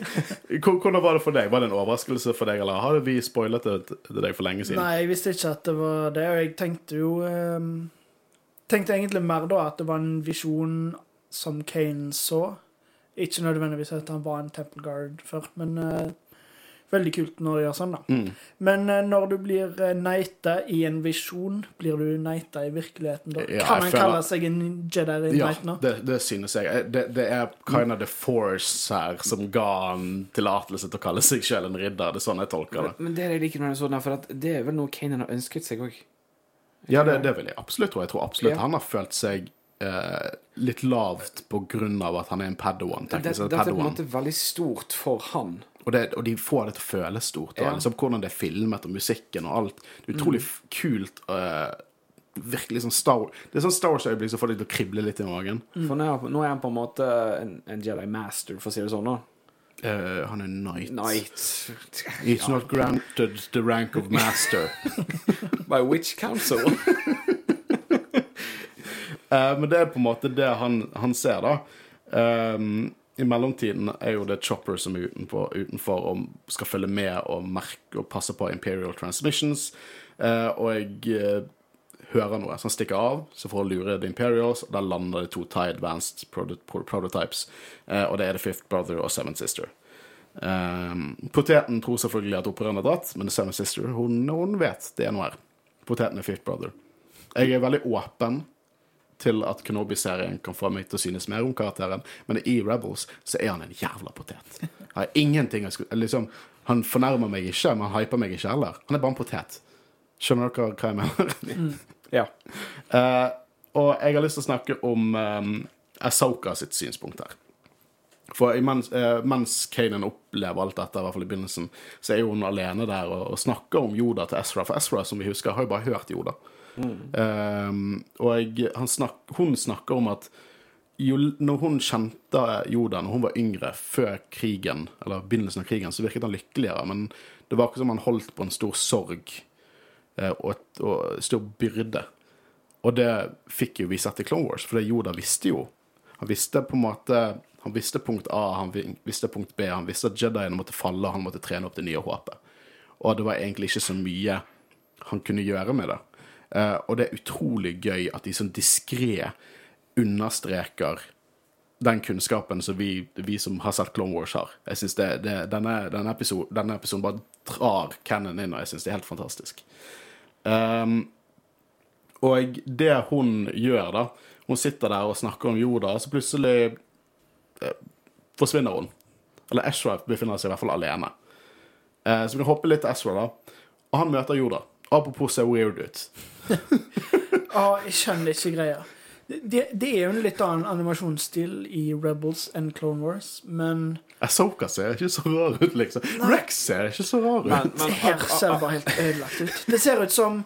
Hvordan var det for deg? Var det en overraskelse for deg, eller har vi spoilet det til deg for lenge siden? Nei, jeg visste ikke at det var det, og jeg tenkte jo ehm, Tenkte egentlig mer da at det var en visjon som Kane så. Ikke nødvendigvis at han var en Temple Guard før, men uh, veldig kult når de gjør sånn, da. Mm. Men uh, når du blir uh, i en visjon, blir du neita i virkeligheten da? Ja, kan man føler- kalle seg en Jedi Ja, Knight nå? det, det synes jeg. Det, det er kind of the force her som ga han tillatelse til å kalle seg selv en ridder. Det er sånn jeg tolker det. Men, men det er det jeg liker det den sånn, for at det er vel noe Kanan har ønsket seg òg. Ja, det, det vil jeg absolutt tro. Jeg tror absolutt Ja. han har følt seg eh, litt lavt av at han er en padawan. Det, det, det, er på en måte veldig stort for han. Og, det, og de får det til å føles stort. Ja. liksom hvordan det er filmet, og musikken og alt. Det er utrolig mm. kult. eh, virkelig sånn Star Det er sånn Star Wars-øyeblikk som får deg til å krible litt i magen. For nå er, han på en måte en, en Jedi master, for å si det sånn. da Eh, han er knight. Knight. It's not granted the rank of master. By which council? uh, men det er på en måte det han, han ser, da. Um, I mellomtiden er jo det Chopper som er utenfor, utenfor og skal følge med og merke og passe på Imperial Transmissions. Uh, og jeg eh, hører noe, så han stikker av, så for å lure The Imperials, og da lander det to TIE Advanced Prototypes, eh, og det er The Fifth Brother og Seventh Sister. Um, poteten tror selvfølgelig at opprøreren er dratt, men The Seventh Sister hun, hun vet det er noe her. Poteten er Fifth Brother. Jeg er veldig åpen til at Kenobi-serien kan få meg til å synes mer om karakteren, men i Rebels så er han en jævla potet. Har ingenting liksom, Han fornærmer meg ikke, men han hyper meg ikke heller. Han er bare en potet. Skjønner dere hva jeg mener? Ja. Uh, og jeg har lyst til å snakke om um, Asoka sitt synspunkt her. For mens, uh, mens Kanan opplever alt dette, i hvert fall i begynnelsen, så er jo hun alene der og, og snakker om Yoda til Ezra. For Ezra, som vi husker, har jo bare hørt Yoda. Uh, og jeg, han snak, hun snakker om at jo, når hun kjente Yoda når hun var yngre, før krigen, eller begynnelsen av krigen, så virket han lykkeligere. Men det var ikke som han holdt på en stor sorg eh, og, et, og stor byrde. Og det fikk jo vi sett i Clone Wars, for det Yoda visste jo. Han visste på en måte Han visste punkt A, han visste punkt B, han visste at Jediene måtte falle, han måtte trene opp det nye håpet. Og det var egentlig ikke så mye han kunne gjøre med det. Eh, og det er utrolig gøy at de sånn diskré understreker den kunnskapen som vi, vi som har sett Clone Wars, har. Jeg synes det, det, denne, denne, episode, denne episoden bare drar Cannon inn, og jeg syns det er helt fantastisk. Um, og det hun gjør, da Hun sitter der og snakker om Yoda, og så plutselig eh, forsvinner hun. Eller Ezra befinner seg i hvert fall alene. Eh, så vi kan hoppe litt til Ezra, da. Og han møter Yoda. Apropos ser weird ut. Ja, jeg skjønner ikke greia. Det, det er jo en litt annen animasjonsstil i Rebels enn Clone Wars, men Asoka ser ikke så rar ut, liksom. Rex ser ikke så rar ut. Men, men her ser det bare helt ødelagt ut. Det ser ut som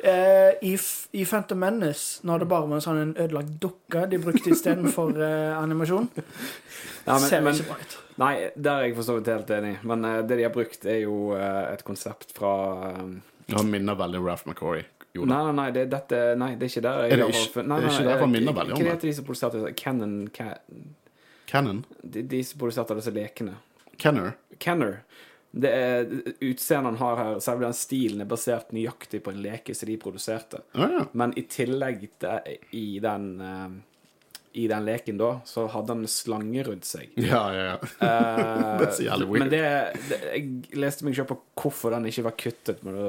eh, i, i Phantom Menace, når det bare var en sånn en ødelagt dukke de brukte istedenfor uh, animasjon. Ja, men, ser men, ikke bra ut. nei, der er jeg for så vidt helt enig. Men eh, det de har brukt, er jo eh, et konsept fra eh, Han minner veldig om Ralph McCory. Nei, nei, nei, det, dette, nei, det er ikke der. Er det har ikke- funnet- nei, det er ikke nei, der han eh, minner veldig om Hva det? heter de som produserte det? Cannon Ca Cannon? de, de som produserte disse lekene. Kenner? Kenner. Det er Utseendet han har her, selve den stilen, er basert nøyaktig på en leke som de produserte. Oh, ja. Men i tillegg til, i den eh, i den leken, da, så hadde han slange rundt seg. Ja, ja, ja. Eh, Det er så jævlig weird. Men det, det Jeg leste meg selv på hvorfor den ikke var kuttet. Men det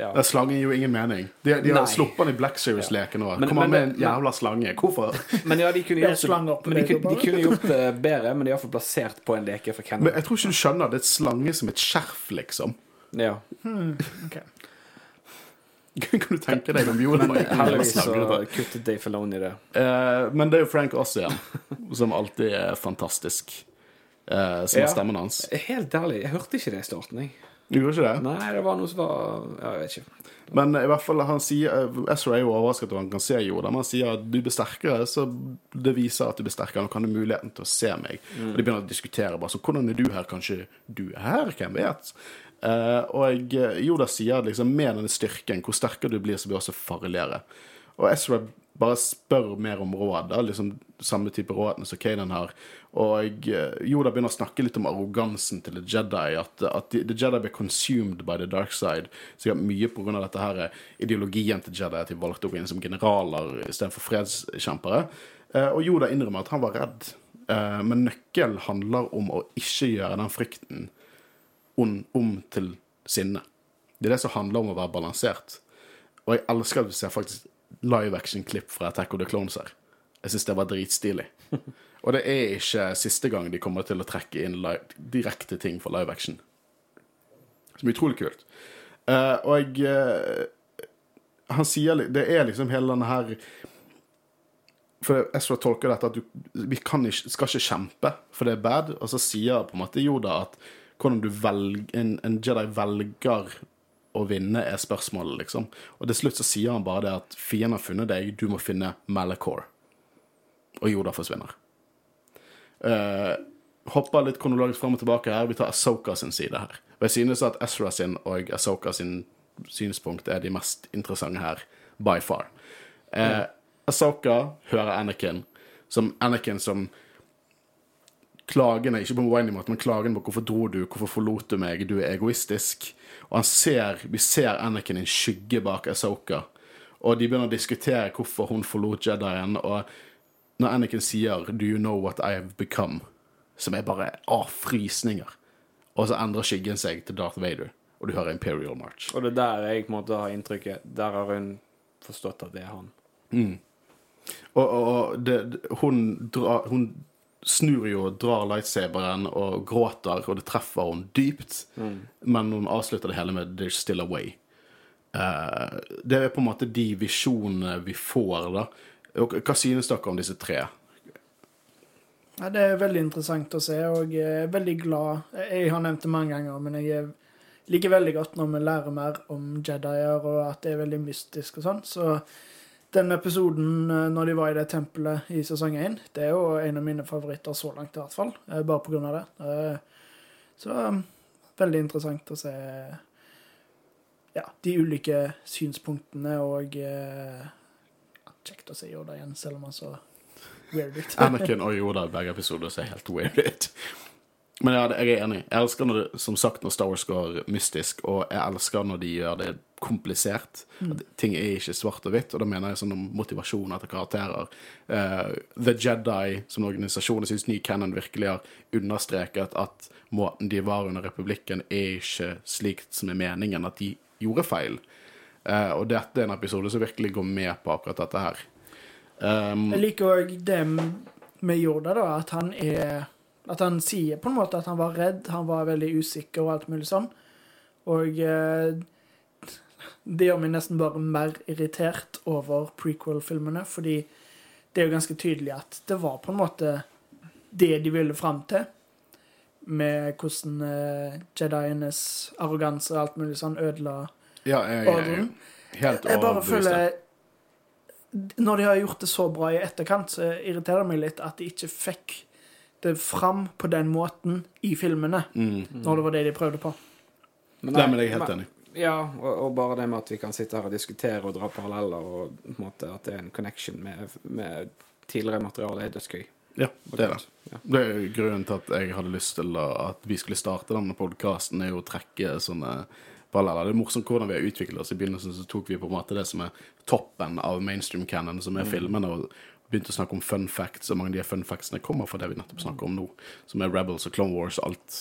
ja. det slangen gir jo ingen mening. De, de har sluppet den i Black Series-leken. Men- Kommer men med en jævla slange. Hvorfor? Men ja, de kunne gjort men de, de kunne gjort det bedre, men de er iallfall plassert på en leke fra Men jeg tror ikke du skjønner. Det er et slange som et skjerf, liksom. Ja. Ok. Kan du tenke deg om Yoda var en jævla Heldigvis så kuttet Dave Filoni det. Uh, men det er jo Frank Oss igjen, som alltid er fantastisk. uh, som Ja. er stemmen hans. Helt ærlig, jeg hørte ikke det i starten. Jeg. Du gjorde ikke det? Nei, det var noe som var ja, Jeg vet ikke. Men i hvert fall han sier eh, Ezra er jo overrasket over at han kan se Yoda, men han sier at du blir sterkere, så det viser at du blir sterkere. Nå kan ha muligheten til å se meg. Og de begynner å diskutere bare så hvordan er du her? Kanskje du er her? Hvem vet? Eh, og eh, Yoda sier liksom med denne styrken, hvor sterkere du blir, så blir du også farligere. Og Ezra bare spør mer om råd, liksom samme type rådene som Kanan har. Og eh, Yoda begynner å snakke litt om arrogansen til The Jedi, at, at The Jedi ble consumed by the dark side. Ja, mye av dette her ideologien til Jedi, at de valgte å gå inn som generaler istedenfor fredskjempere. Og Yoda innrømmer at han var redd. Men nøkkelen handler om å ikke gjøre den frykten om, om til sinne. Det er det som handler om å være balansert. Og jeg elsker at vi ser faktisk live action-klipp fra Attack of the Clones her. Jeg syns det var dritstilig. Og det er ikke siste gang de kommer til å trekke inn live, direkte ting for live action. Som er utrolig kult. Uh, og eh, han sier Det er liksom hele denne her For Ezra tolker dette at du, vi kan ikke, skal ikke kjempe, for det er bad. Og så sier på en måte Yoda at hvordan du velg, en, en Jedi velger å vinne, er spørsmålet, liksom. Og til slutt så sier han bare det at fienden har funnet deg, du må finne Malachor. Og Yoda forsvinner. Uh, hopper litt kronologisk fram og tilbake her. Vi tar Asoka sin side her. Og jeg synes at Ezra sin og Asoka sin synspunkt er de mest interessante her, by far. Uh, Asoka hører Anakin som Anakin som klagende, ikke på en whiny måte, men klagende på hvorfor dro du, hvorfor forlot du meg, du er egoistisk. Og han ser, vi ser Anakin i en skygge bak Asoka. Og de begynner å diskutere hvorfor hun forlot Jedien. Og når Anakin sier 'Do you know what I have become?', som er bare ah, frysninger. Og så endrer skyggen seg til Darth Vader, og du hører Imperial March. Og det er der jeg på en måte har inntrykket Der har hun forstått at det er han. Og, og, og det, hun, drar, hun snur jo og drar lightsaberen og gråter, og det treffer hun dypt. Men hun avslutter det hele med 'There's still a way'. Uh, det er på en måte de visjonene vi får, da. Og hva synes dere om disse tre? Ja, det er veldig interessant å se, og jeg er veldig glad Jeg har nevnt det mange ganger, men jeg er- liker veldig godt når vi lærer mer om Jedier, og at det er veldig mystisk og sånn. Så den episoden eh, når de var i det tempelet i sesong én, det er jo en av mine favoritter så langt, i hvert fall. eh, Bare på grunn av det. Eh, Så um, veldig interessant å se ja, de ulike synspunktene, og kjekt å se Yoda igjen, selv om han så weird ut. Anakin og Yoda i begge episoder ser helt weird ut. Men ja, jeg er enig. Jeg elsker når det, som sagt når Star Wars går mystisk, og jeg elsker når de gjør det komplisert. At ting er ikke svart og hvitt, og da mener jeg sånn om motivasjoner til karakterer. Uh, The Jedi som organisasjon, jeg syns ny canon virkelig har understreket at måten de var under republikken, er ikke slikt som er meningen, at de gjorde feil. Uh, og dette er en episode som virkelig går med på akkurat dette her. Um, Jeg liker òg det med Yoda, da, at han er At han sier på en måte at han var redd, han var veldig usikker og alt mulig sånn. Og eh, det gjør meg nesten bare mer irritert over prequel-filmene, fordi det er jo ganske tydelig at det var på en måte det de ville fram til. Med hvordan eh, jedienes arroganse og alt mulig sånn ødela Ja, jeg ordren. helt Jeg bare føler Når de har gjort det så bra i etterkant, så irriterer det meg litt at de ikke fikk det fram på den måten i filmene, Mm. når det var det de prøvde på. Men Nei, men jeg er helt enig. Ja, og, og bare det med at vi kan sitte her og diskutere og dra paralleller, og på en måte at det er en connection med, med tidligere materiale, er dødsgøy. Ja, det er det. Ja. Det er grunnen til at jeg hadde lyst til at vi skulle starte denne podkasten, er jo å trekke sånne paralleller. Det er morsomt hvordan vi har utviklet oss. I begynnelsen så tok vi på en måte det som er toppen av mainstream canon, som er filmene, og begynte å snakke om fun facts, og mange av de fun factsene kommer fra det vi nettopp snakker om nå, som er Rebels og Clone Wars, og alt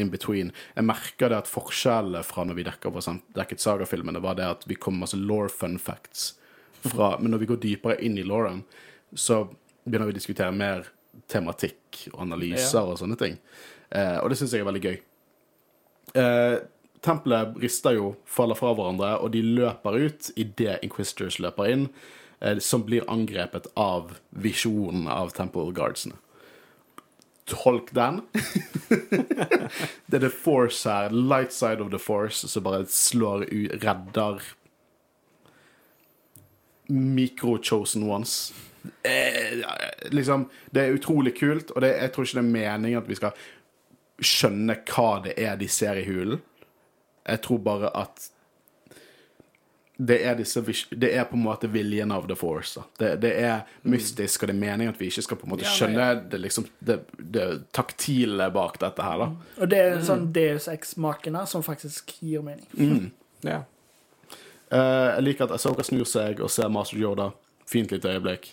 in between. Jeg merka det at forskjellene fra når vi dekka dekket sagafilmene, var det at vi kom med masse law fun facts fra, men når vi går dypere inn i Lauren, så begynner vi å diskutere mer tematikk og analyser og sånne ting. Eh, og det syns jeg er veldig gøy. Eh, tempelet rister jo, faller fra hverandre, og de løper ut idet Inquisitors løper inn, eh, som blir angrepet av visjonen av Temple Guardsene. Tolk den. det er The Force her, light side of the Force, som bare slår ut, redder micro-chosen ones. Eh, liksom, det er utrolig kult, og det, jeg tror ikke det er meningen at vi skal skjønne hva det er de ser i hulen. Jeg tror bare at det er, disse, det er på en måte viljen av The Force. Det, det er mystisk, og det er meningen at vi ikke skal på en måte skjønne det, liksom, det, det taktile bak dette her. da. Og det er en sånn Deus Ex-makene som faktisk gir mening. Ja. Uh, jeg liker at Asoka snur seg og ser Master Yoda. Fint lite øyeblikk.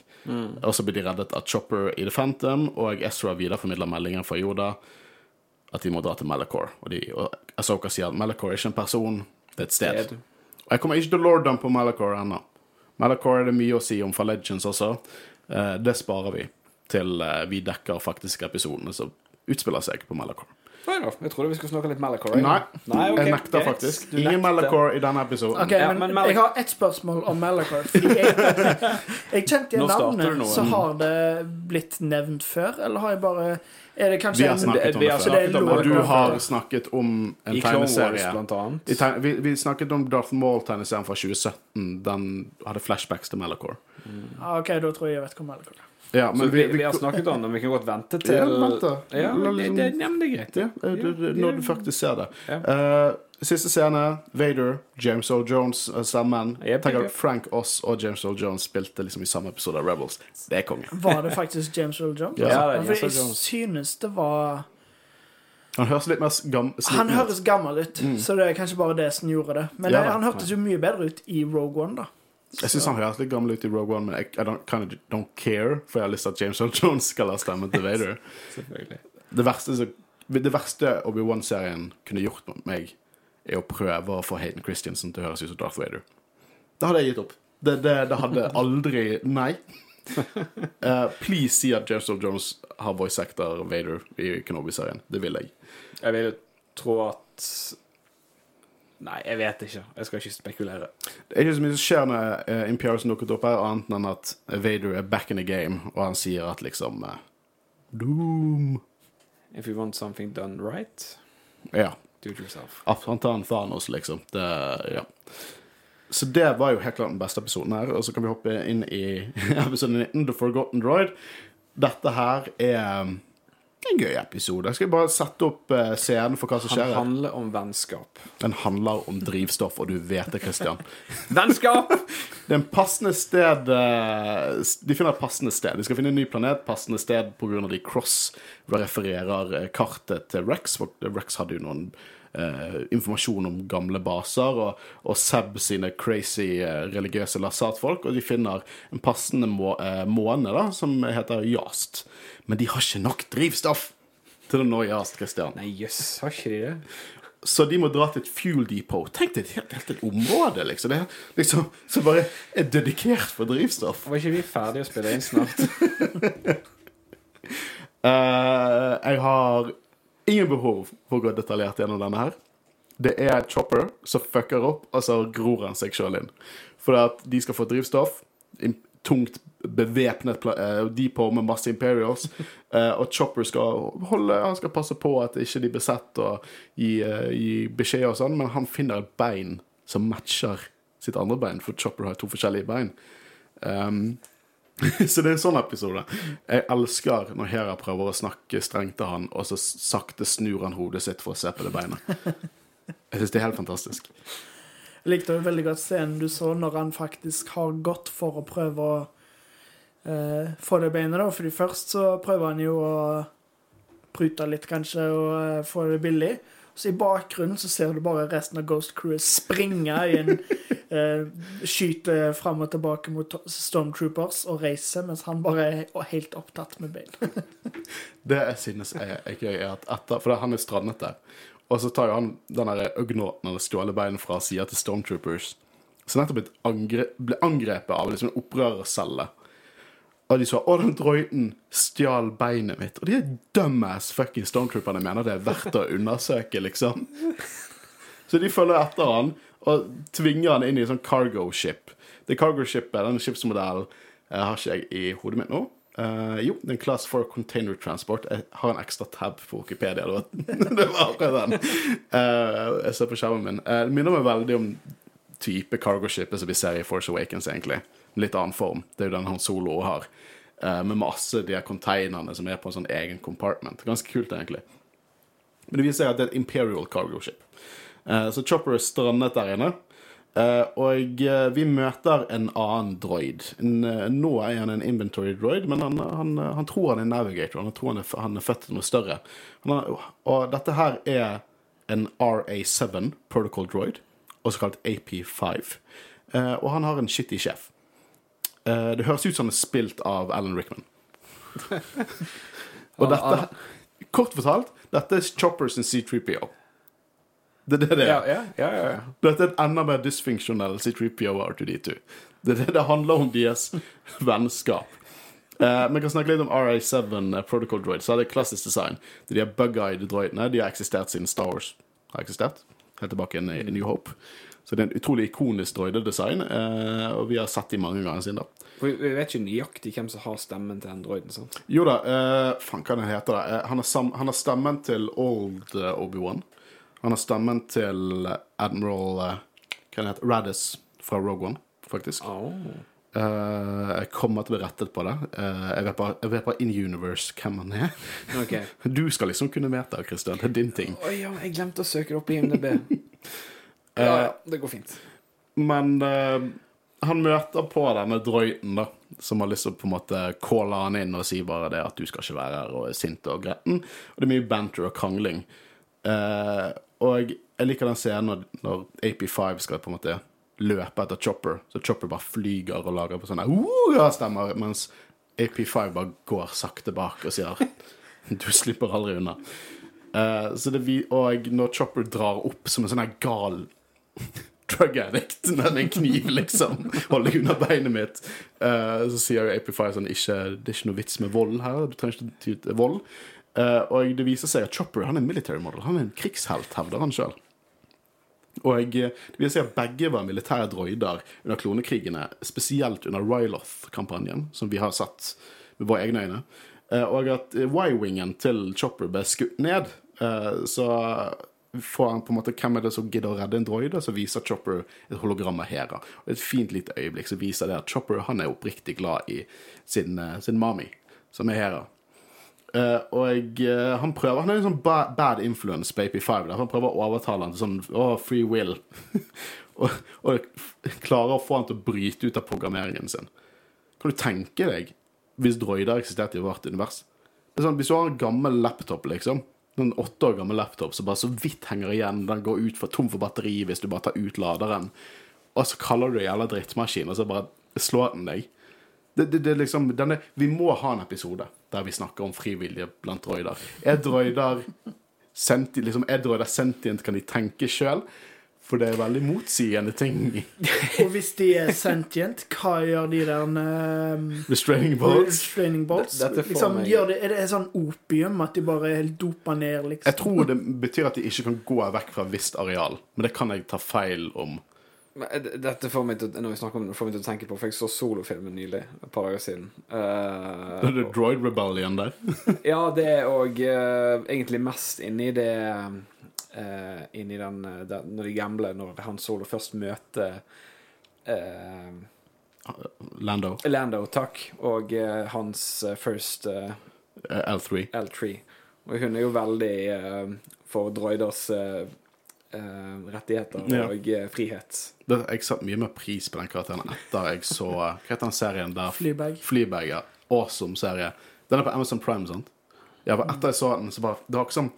Og så blir de reddet av Chopper i The Phantom, og Ezra videreformidler meldingen fra Yoda at de må dra til Malachor. Og, de, og Asoka sier at Malachor er ikke en person, det er et sted. Sted. Jeg kommer ikke til å lorde på Malachor ennå. Malachor er det mye å si om for Legends også. Eh, det sparer vi til eh, vi dekker faktiske episodene som utspiller seg på Malachor. Oi enough. jeg trodde vi skulle snakke litt Malachor. Nei, Nei okay. jeg nekter faktisk. Du Ingen nekter. I denne episoden. Ok, Ja, men, men Jeg har ett spørsmål om Malachor. Jeg, jeg kjente igjen navnet, så har det blitt nevnt før? Eller har jeg bare Er det kanskje Vi har snakket om vi det før. snakket om det Og du har snakket om en I Clone Wars, tegneserie. blant annet. I tegn- vi, vi snakket om Darth Maul-tegneserien fra 2017. Den hadde flashbacks til Malachor. Ah, OK, da tror jeg jeg vet hvor Malachor er. Ja, men vi, vi har snakket om det, men vi kan godt vente til Ja, vente. Ja, men det, liksom- det, ja, men det er greit. ja, eh, du, du, Når du faktisk ser det. Ja. Eh, siste scene. Vader, James Earl Jones uh, sammen. Jep, Tenker yep. Frank Oss og James Earl Jones spilte liksom i samme episode av Rebels. Det er konge. Var det faktisk James Earl Jones? Ja, det er James Earl jeg synes det var Han høres litt mer gam Han høres gammel ut, så det er kanskje bare det som gjorde det. Men Mm. Ja eh, han hørtes jo mye bedre ut i Rogue One, da. Jeg syns han høres litt gammel ut i Rogue One, men jeg I don't, kind of don't care, for jeg har lyst til at James Earl Jones skal ha stemmen til Vader. Selvfølgelig. Det verste, det verste Obi-Wan-serien kunne gjort mot meg, er å prøve å få Hayden Christiansen til å høres ut som Darth Vader. Det hadde jeg gitt opp. Det, det, det hadde aldri Nei. Uh, please si at James Earl Jones har voice actor Vader i Kenobi-serien. Det vil jeg. Jeg vil tro at Nei, jeg vet ikke. Jeg skal ikke spekulere. Det er ikke så mye som skjer når uh, Imperius dukket opp her, annet enn at Vader er back in the game, og han sier at liksom uh, Doom. If you want something done right, Ja. do it yourself. Han tar en Thanos, liksom. Det, ja. Så det var jo helt klart den beste episoden her. Og så kan vi hoppe inn i episode 19, The Forgotten Droid. Dette her er en gøy episode. Skal vi bare sette opp eh, scenen for hva som skjer? Den handler om vennskap. Den handler om drivstoff, og du vet det, Christian. Vennskap! Det er en passende sted eh, De finner et passende sted. De skal finne en ny planet, passende sted pga. de cross-refererer eh, kartet til Rex. Rex hadde jo noen eh, informasjon om gamle baser, og, og Seb sine crazy eh, religiøse lasatfolk. Og de finner en passende må, eh, måne da, som heter Jast. Men de har ikke nok drivstoff til å nå Jast, Christian. Nei, jøss, har ikke de det? Så de må dra til et fuel depot. Tenk deg et helt, et område, liksom. Det er liksom Som bare er dedikert for drivstoff. Var ikke vi ferdige å spille inn snart? uh, jeg har ingen behov for å gå detaljert gjennom denne her. Det er Chopper som fucker opp, og så gror han seg sjøl inn. For at de skal få drivstoff. Tungt bevæpnet eh, depot med masse Imperials. eh, og Chopper skal holde Han skal passe på at ikke de blir sett og gi, eh, gi beskjed og sånn, men han finner et bein som matcher sitt andre bein, for Chopper har to forskjellige bein. Um, så det er en sånn episode. Jeg elsker når Hera prøver å snakke strengt til han, og så sakte snur han hodet sitt for å se på det beinet. Jeg syns det er helt fantastisk. Jeg likte jo veldig godt scenen du så når han faktisk har gått for å prøve å eh, få det beinet, da. Fordi først så prøver han jo å prute litt, kanskje, og eh, få det billig. Så i bakgrunnen så ser du bare resten av Ghost Crew springe i en eh, Skyte fram og tilbake mot Stormtroopers og reise, mens han bare er helt opptatt med bein. Det jeg synes er, er gøy, er at etter For han er strandet der. Og så tar jo han den der Ugnoten eller stjålet bein fra sida til Stormtroopers. Som nettopp blitt angre, ble angrepet av liksom en opprørercelle. Og de sa 'Å, den droiden stjal beinet mitt'. Og de er dumbass fucking stormtrooperne mener det er verdt å undersøke, liksom. Så de følger etter han og tvinger han inn i en sånn cargo ship. Det cargo shipet, den skipsmodellen, eh, har ikke jeg i hodet mitt nå. Uh, jo, det er en class for container transport. Jeg har en ekstra tab på Wikipedia. Det var akkurat den. Uh, jeg ser på skjermen min. Uh, det minner meg veldig om type cargo-skipet som vi ser i Force Awakens, egentlig. Litt annen form. Det er jo den han Solo har. Uh, med masse de her containerne som er på en sånn egen compartment. Ganske kult, egentlig. Men det viser seg at det er et Imperial cargo ship. Uh, så Chopper er strandet der inne. Uh, og vi møter en annen droid. En, nå er han en inventory droid, men han, han, han tror han er navigator. Han tror han er, han er født til noe større. Har, og dette her er en RA7 protocol droid, også kalt AP5. Eh, og han har en shitty sjef. Eh, det høres ut som han er spilt av Alan Rickman. og dette, kort fortalt, dette er Choppers and C3PO. Det er det det er. Ja, ja, ja. Dette er et enda mer dysfunksjonell C3PO og R2D2. Det, det, det handler om deres vennskap. Vi Vi kan snakke litt om RA7 eh, Protocol Droid. Så er det klassisk design. Det er de bug-eyed droidene. De har eksistert siden Star Wars har eksistert. Helt tilbake i New Hope. Så det er en utrolig ikonisk droidedesign, eh, og vi har sett de mange ganger siden da. For Vi vet ikke nøyaktig hvem som har stemmen til den droiden. sant? Jo da, eh, faen hva den heter da. Eh, han, har han har stemmen til Old eh, Obi-Wan. Han har stemmen til Admiral eh, Hva den heter Raddis fra Rogue One, faktisk. Oh. Uh, jeg kommer til å bli rettet på det. Uh, jeg, vet bare, jeg vet bare in universe hvem han er. Okay. Du skal liksom kunne vite, Christian. Det er din ting. Å ja, jeg glemte å søke det opp i IMDb. ja, ja, det går fint. Men uh, han møter på denne drøyten, da, som har lyst til å på en måte calle han inn og si bare det at du skal ikke være her, og er sint og gretten. Og det er mye banter og krangling. Uh, og jeg liker den scenen når, når AP5 skal på en måte løpe etter Chopper, så Chopper bare flyger og lager på sånne uh, stemmer, mens AP5 bare går sakte bak og sier du slipper aldri unna. Uh, så det vi, og når Chopper drar opp som en sånn gal drug addict med en kniv, liksom. Holder deg unna beinet mitt. Uh, så sier jo AP5 sånn ikke, Det er ikke noe vits med vold her. Du trenger ikke ty til vold. Uh, og det viser seg at Chopper han er en military model. Han er en krigshelt, hevder han sjøl. Og eh, det viser seg at begge var militære droider under klonekrigene, spesielt under Ryloth-kampanjen, som vi har sett med våre egne øyne. Og at Y-wingen til Chopper ble skutt ned. Så får han på en måte Hvem er det som gidder å redde en droide? Så viser Chopper et hologram av Hera. Og et fint lite øyeblikk så viser det at Chopper han er oppriktig glad i sin, eh, sin mami, som er Hera. Uh, og uh, han prøver Han er en sånn ba bad influence Baby Five. Der. Han prøver å overtale han til sånn oh, free will. og, og klarer å få han til å bryte ut av programmeringen sin. Kan du tenke deg hvis droider eksisterte i vårt univers? Det er sånn, Hvis du har en gammel laptop, liksom en åtte år gammel laptop som bare så vidt henger igjen, den går ut for tom for batteri hvis du bare tar ut laderen, og så kaller du det jævla drittmaskin, og så bare slår den deg. Det, det, det liksom, denne, vi må ha en episode der vi snakker om frivillige blant droider. Er droider senti, liksom, er droider sentient, kan de tenke sjøl? For det er veldig motsigende ting. Og hvis de er sentient, hva gjør de der um, Restraining bolts. restraining bolts? Dette får Liksom, meg- gjør det, er det sånn opium at de bare helt doper ned, liksom? Jeg tror det betyr at de ikke kan gå vekk fra et visst areal, men det kan jeg ta feil om. Men, eh, Dette får meg til, når vi snakker om det, får meg til å tenke på For jeg så solofilmen nylig, et par dager siden. Eh, Er det Droid Rebellion der? ja, det er òg egentlig mest inni det eh, Inni den, eh, den Når de gamle, når han Solo først møter uh, Lando. Lando, takk, og uh, hans first eh, eh, L3. L3. Og hun er jo veldig for droiders rettigheter Ja. og frihet. Det, jeg satte mye mer pris på den karakteren etter jeg så Hva heter den serien der? Fleabag. Fleabag, ja. Awesome serie. Den er på Amazon Prime, sant? Ja, for etter jeg så den, så bare Det var ikke som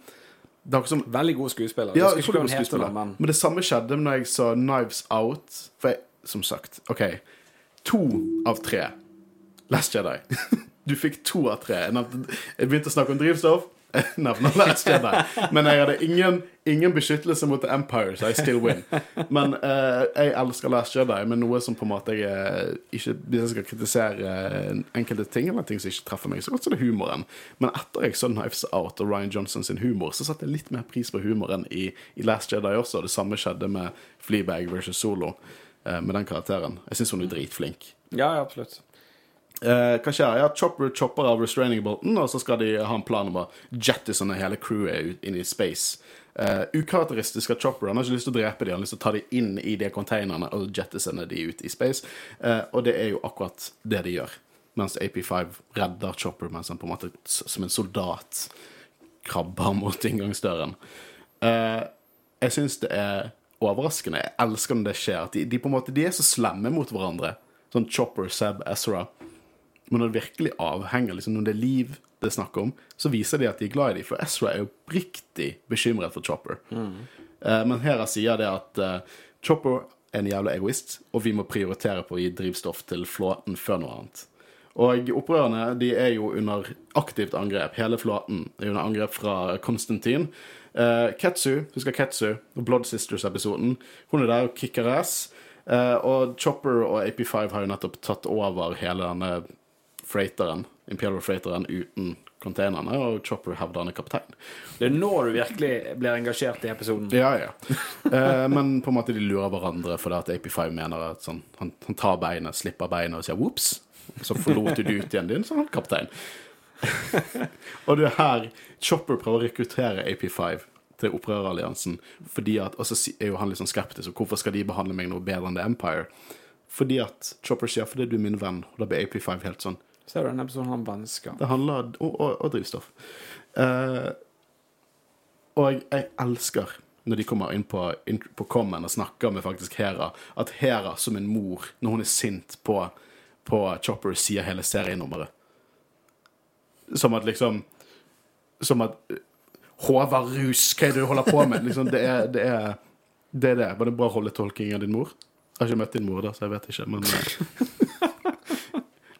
Det er som Veldig god skuespiller. Ja, jeg jeg skuespiller. da, men Men det samme skjedde når jeg så Knives Out. For jeg, som sagt, OK To av tre Last Jedi. Du fikk to av tre. Jeg begynte å snakke om drivstoff. Nevner Last Jedi. Men jeg hadde ingen, ingen beskyttelse mot The Empire, så I still win. Men uh, jeg elsker Last Jedi, men noe som på en måte jeg eh, ikke Hvis jeg skal kritisere eh, enkelte ting, eller ting som ikke treffer meg, så godt så det er humoren. Men etter jeg så Knives Out og Ryan Johnson sin humor, så satte jeg litt mer pris på humoren i, i Last Jedi også. Det samme skjedde med Fleabag versus Solo, uh, med den karakteren. Jeg syns hun er dritflink. ja, absolutt. Eh, hva skjer? Ja, Chopper chopper av restraining bolten, og så skal de ha en plan om å jettisone hele crewet ut inn i space. Uh, ukarakteristisk av Chopper. Han har ikke lyst til å drepe dem, han har lyst til å ta dem inn i de containerne og jettisone de ut i space. Eh, og det er jo akkurat det de gjør. Mens AP5 redder Chopper mens han på en måte som en soldat krabber mot inngangsdøren. Eh, jeg syns det er overraskende. Jeg elsker når det skjer. At de, de på en måte De er så slemme mot hverandre. Sånn Chopper, Seb, Ezra. Men når det virkelig avhenger, liksom når det er liv det er snakk om, så viser de at de er glad i dem. For Ezra er jo oppriktig bekymret for Chopper. Eh, men Hera sier det at eh, Chopper er en jævla egoist, og vi må prioritere på å gi drivstoff til flåten før noe annet. Og opprørerne de er jo under aktivt angrep. Hele flåten er under angrep fra Konstantin. Uh, Ketsu, husker Ketsu, Blood Sisters-episoden. Hun er der og kicker ass. Uh, og Chopper og AP5 har jo nettopp tatt over hele denne freighteren, Imperial Freighteren uten containerne, og Chopper er kaptein. Det er nå du virkelig blir engasjert i episoden. Ja, ja. Eh, men på en måte de lurer hverandre fordi at AP5 mener at sånn, han, han tar beinet, slipper beinet og sier whoops. Så forlot du ut igjen din, så er han kaptein. og det er her Chopper prøver å rekruttere AP5 til opprøreralliansen, fordi at, og så er jo han litt sånn skeptisk, og hvorfor skal de behandle meg noe bedre enn The Empire? Fordi at Chopper sier fordi du er min venn, og da blir AP5 helt sånn. Ser du denne episoden om vennskap? Det handler Og, og, og drivstoff. Eh, og jeg elsker når de kommer inn på, inn på Common og snakker med faktisk Hera, at Hera som en mor, når hun er sint på, på Chopper, sier hele serienummeret. Som at liksom Som at eh, Håvard Rus, hva er det du holder på med? Liksom, det, er, det, er, det er det. Var det bra rolletolking av din mor? Jeg har ikke møtt din mor, da, så jeg vet ikke, men eh,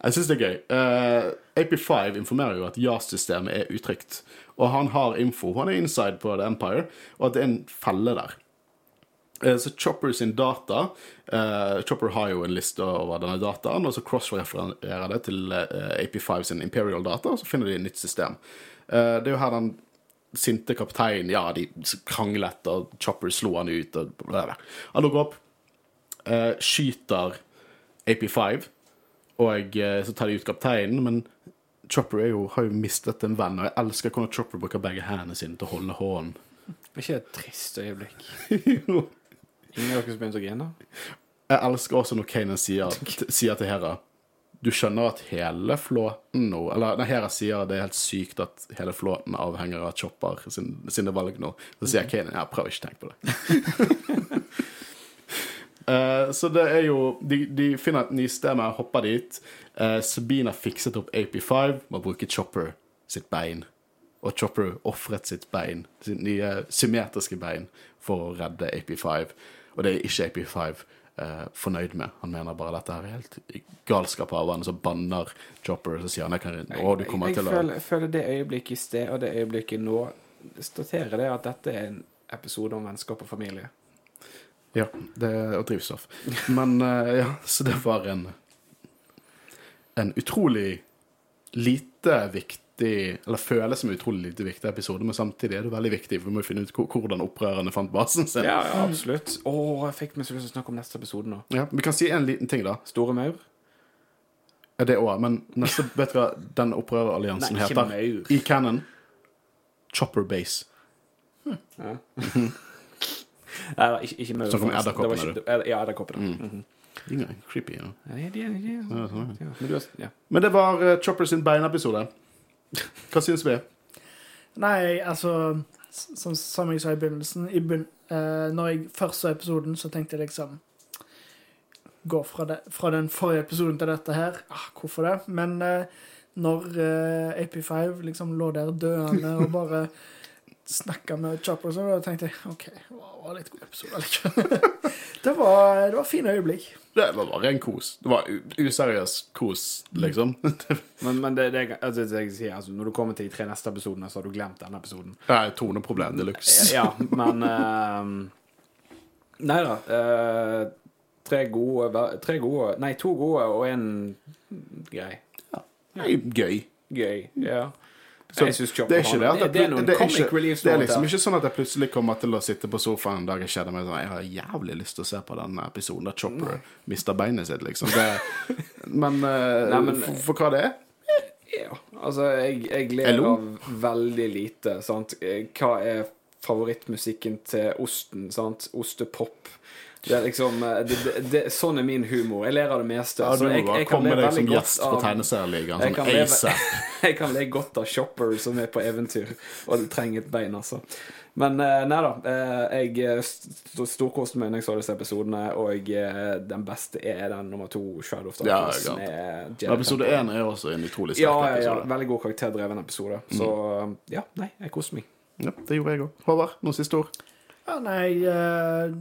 Jeg syns det er gøy. Uh, AP5 informerer jo at JAS-systemet er utrygt. Og han har info. Han er inside på The Empire, og at det er en felle der. Eh, Så Chopper sin data uh, Chopper har jo en liste over denne dataen, og så cross-refererer det til eh, AP5 sin Imperial data, og så finner de et nytt system. Eh, det er jo her den sinte kapteinen Ja, de kranglet, og Chopper slo han ut, og bla, bla. Han dukker opp, eh, skyter AP5, og eh, så tar de ut kapteinen, men Chopper er jo, har jo mistet en venn, og jeg elsker hvordan Chopper bruker begge hendene sine til å holde hånden. Ikke et trist øyeblikk. Jo. Ingen av dere som begynte å grine? Jeg elsker også når Kanan sier, sier til Hera Du skjønner at hele flåten nå Eller når Hera sier det er helt sykt at hele flåten avhenger av Chopper sin, sine valg nå. Så sier Kanan ja, prøv ikke å tenke på det. Eh, så det er jo De, de finner et nysted med å hoppe dit. Uh, Sabina fikset opp AP5 med å bruke Chopper sitt bein. Og Chopper ofret sitt bein, sitt nye symmetriske bein, for å redde AP5. Og det er ikke AP5 eh, fornøyd med. Han mener bare dette her er helt galskap av han, så banner Chopper, så sier han jeg kan, å, du kommer jeg, til å føler, jeg føler det øyeblikket i sted og det øyeblikket nå staterer det at dette er en episode om vennskap og familie. Ja, det og drivstoff. Men eh, ja, så det var en en utrolig lite viktig Eller føles som en utrolig lite viktig episode, men samtidig er det veldig viktig, for vi må jo finne ut hvordan opprørerne fant basen sin. Ja, ja absolutt. Å, jeg fikk meg så lyst til å snakke om neste episode nå. Ja, Vi kan si en liten ting, da. Store maur? Ja, Det òg, men neste, vet dere hva den opprøreralliansen heter? maur. I canon Chopper Base. Ja. Nei, ikke, ikke maur. Snakk om edderkoppene, ed- Ja, edderkoppene. Mm. De er creepy. Ja. Ja, de- de- Ja, sånn. Men du. Men det var uh, Chopper sin beinepisode. Hva syns vi? Nei, altså Som, som jeg sa i begynnelsen i begyn uh, Når jeg først så episoden, så tenkte jeg liksom Gå fra, det, fra den forrige episoden til dette her. Ah, hvorfor det? Men uh, når uh, AP5 liksom lå der døende og bare snakka med Chopper og sånn, da tenkte jeg OK, det var litt god episode likevel. det, var, det var fine øyeblikk. Det var bare ren kos. Det var useriøs kos, liksom. Men, men det, det, altså, det jeg sier, altså, når du kommer til de tre neste episodene, så har du glemt denne episoden. Det er toneproblem de luxe. Ja, men uh, Nei da. Uh, tre gode Tre gode Nei, to gode og en grei. Ja. gøy. Gøy. Ja. Så jeg synes det er ikke det at det, det er det er ikke- Det er liksom ikke sånn at jeg plutselig kommer til å sitte på sofaen en dag jeg kjeder meg sånn Jeg har jævlig lyst til å se på den episoden der Chopper mister beinet sitt, liksom. Det, men, eh, Nei, men- for, for hva det er? Ja, altså, jeg, jeg ler av veldig lite, sant. Eh, Hva er favorittmusikken til osten, sant? Ostepop. Det er liksom eh, det, det, det, Sånn er min humor. Jeg ler av det meste. Ja, du jeg, bare jeg kan le deg som gjest på tegneserieligaen. Jeg Sånn kan le- ASAP. Jeg kan le godt av Shopper som er på eventyr og trenger et bein, altså. Men eh, nei da. eh, Jeg storkoste meg når jeg så disse episodene, og den beste er den nummer to, Shadow of Darkness. ja. med Men Episode én er også en utrolig sterk Ja, ja, ja. episode. Veldig god karakterdreven episode. Så ja, nei, jeg koste meg. Ja, det gjorde jeg òg. Håvard, noen siste ord? Ja, nei eh,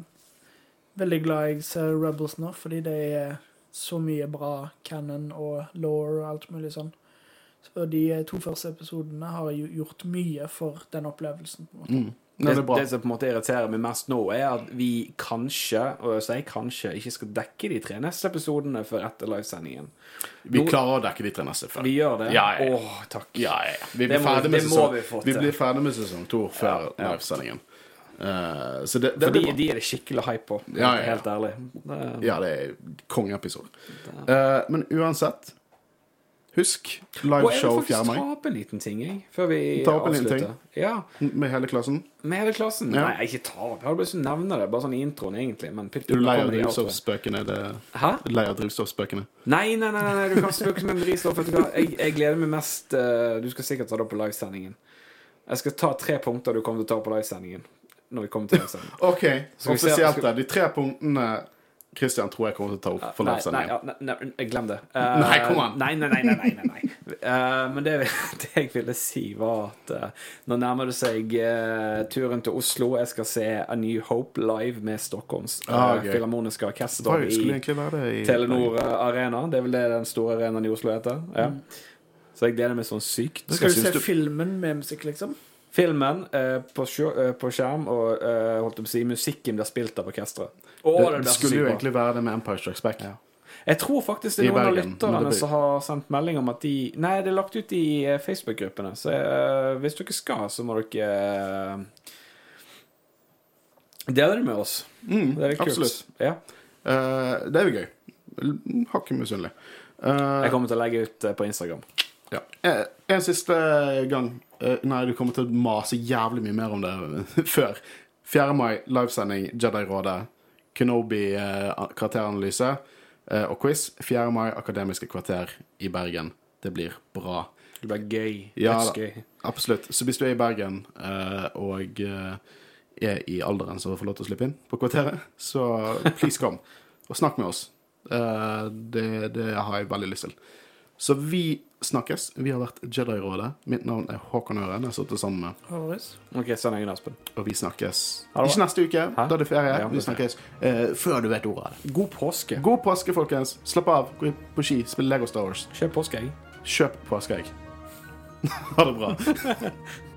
Veldig glad jeg ser Rebels nå, fordi det er så mye bra canon og law og alt mulig sånn. Så de to første episodene har jo gjort mye for den opplevelsen. på en måte. Mm. Det, det det som på en måte irriterer meg mest nå, er at vi kanskje, og jeg sier kanskje, ikke skal dekke de tre neste episodene før etter livesendingen. Vi nå- klarer å dekke de tre neste før. Vi gjør det? Ja, ja, ja. Åh, takk. Ja, ja, Vi, Vi Det blir må- det må vi Vi blir ferdig med sesong to før Ja, ja. livesendingen. Eh, så det, det Fordi de, de er det skikkelig hype på, Ja, ja, helt ærlig. Det, Ja, det er kongeepisode. Uh, men uansett, husk liveshow 4. mai. Jeg vil ta opp en liten ting, jeg, før vi Ta opp en liten ting. Ja, med hele klassen. med hele klassen. Ja. Nei, ikke ta opp. Jeg hadde bare lyst til å nevne det, bare sånn i introen, egentlig. Men Er du lei av drivstoffspøkene? Hæ? Lei av drivstoffspøkene? Nei, nei, nei, nei, du kan spøke med drivstoff. Jeg, jeg gleder meg mest uh, Du skal sikkert ta det opp på livesendingen. Jeg skal ta tre punkter du kommer til å ta på livesendingen. Når vi kommer til den OK, Skal vi se- offisielt skal- De tre punktene Christian tror jeg kommer til å ta opp for Nei, nei, livesendingen. nei, nei, glem det. Uh, Nei, kom an. Nei, nei, nei. nei, nei. Eh, men det, det jeg ville si, var at uh, nå nærmer det seg eh, turen til Oslo. Jeg skal se A New Hope live med Stockholms uh, Ah, okay. Filharmoniske Orkester i i Telenor eh, Arena. Det er vel det den store arenaen i Oslo heter. Ja. Så jeg gleder meg sånn sykt. Skal du se du- filmen med musikk, liksom? Filmen eh, på, eh, på skjerm, og eh, holdt å si, musikken blir spilt av orkesteret. Oh, det Det skulle jo egentlig være det med Empire Strikes Back. Ja. Jeg tror faktisk det I er noen av Bergen, lytterne blir- som har sendt melding om at de Nei, det er lagt ut i eh, Facebook-gruppene, så eh, hvis dere skal, så må dere eh, dele det med oss. Mm, Det er litt kult. absolutt. Ja. Uh, det er jo gøy. Hakket misunnelig. Uh, Jeg kommer til å legge ut på Instagram. Ja. En, En siste gang. Eh, Nei, du kommer til å mase jævlig mye mer om det før. 4. mai, livesending, Jedi-rådet, Kenobi, eh, eh, og quiz. 4. mai, Akademiske kvarter i Bergen. Det blir bra. Det blir gøy. Ja. Dødsgøy. Absolutt. Så hvis du er i Bergen og er i alderen som får lov til å slippe inn på kvarteret, så please kom og snakk med oss. Det, det har jeg veldig lyst til. Så vi snakkes. Vi har vært Jedi-rådet. Mitt navn er Håkon Øren. Jeg sitter sammen med Høres. OK, send deg en Aspen. Og vi snakkes ikke neste uke, Hæ? da er det ferie. Ja, Vi snakkes eh, før du vet ordet av det. God påske. God påske, folkens. Slapp av. Gå på ski. Spill Lego Star Wars. Kjøp påskeegg. Kjøp påskeegg. ha det bra.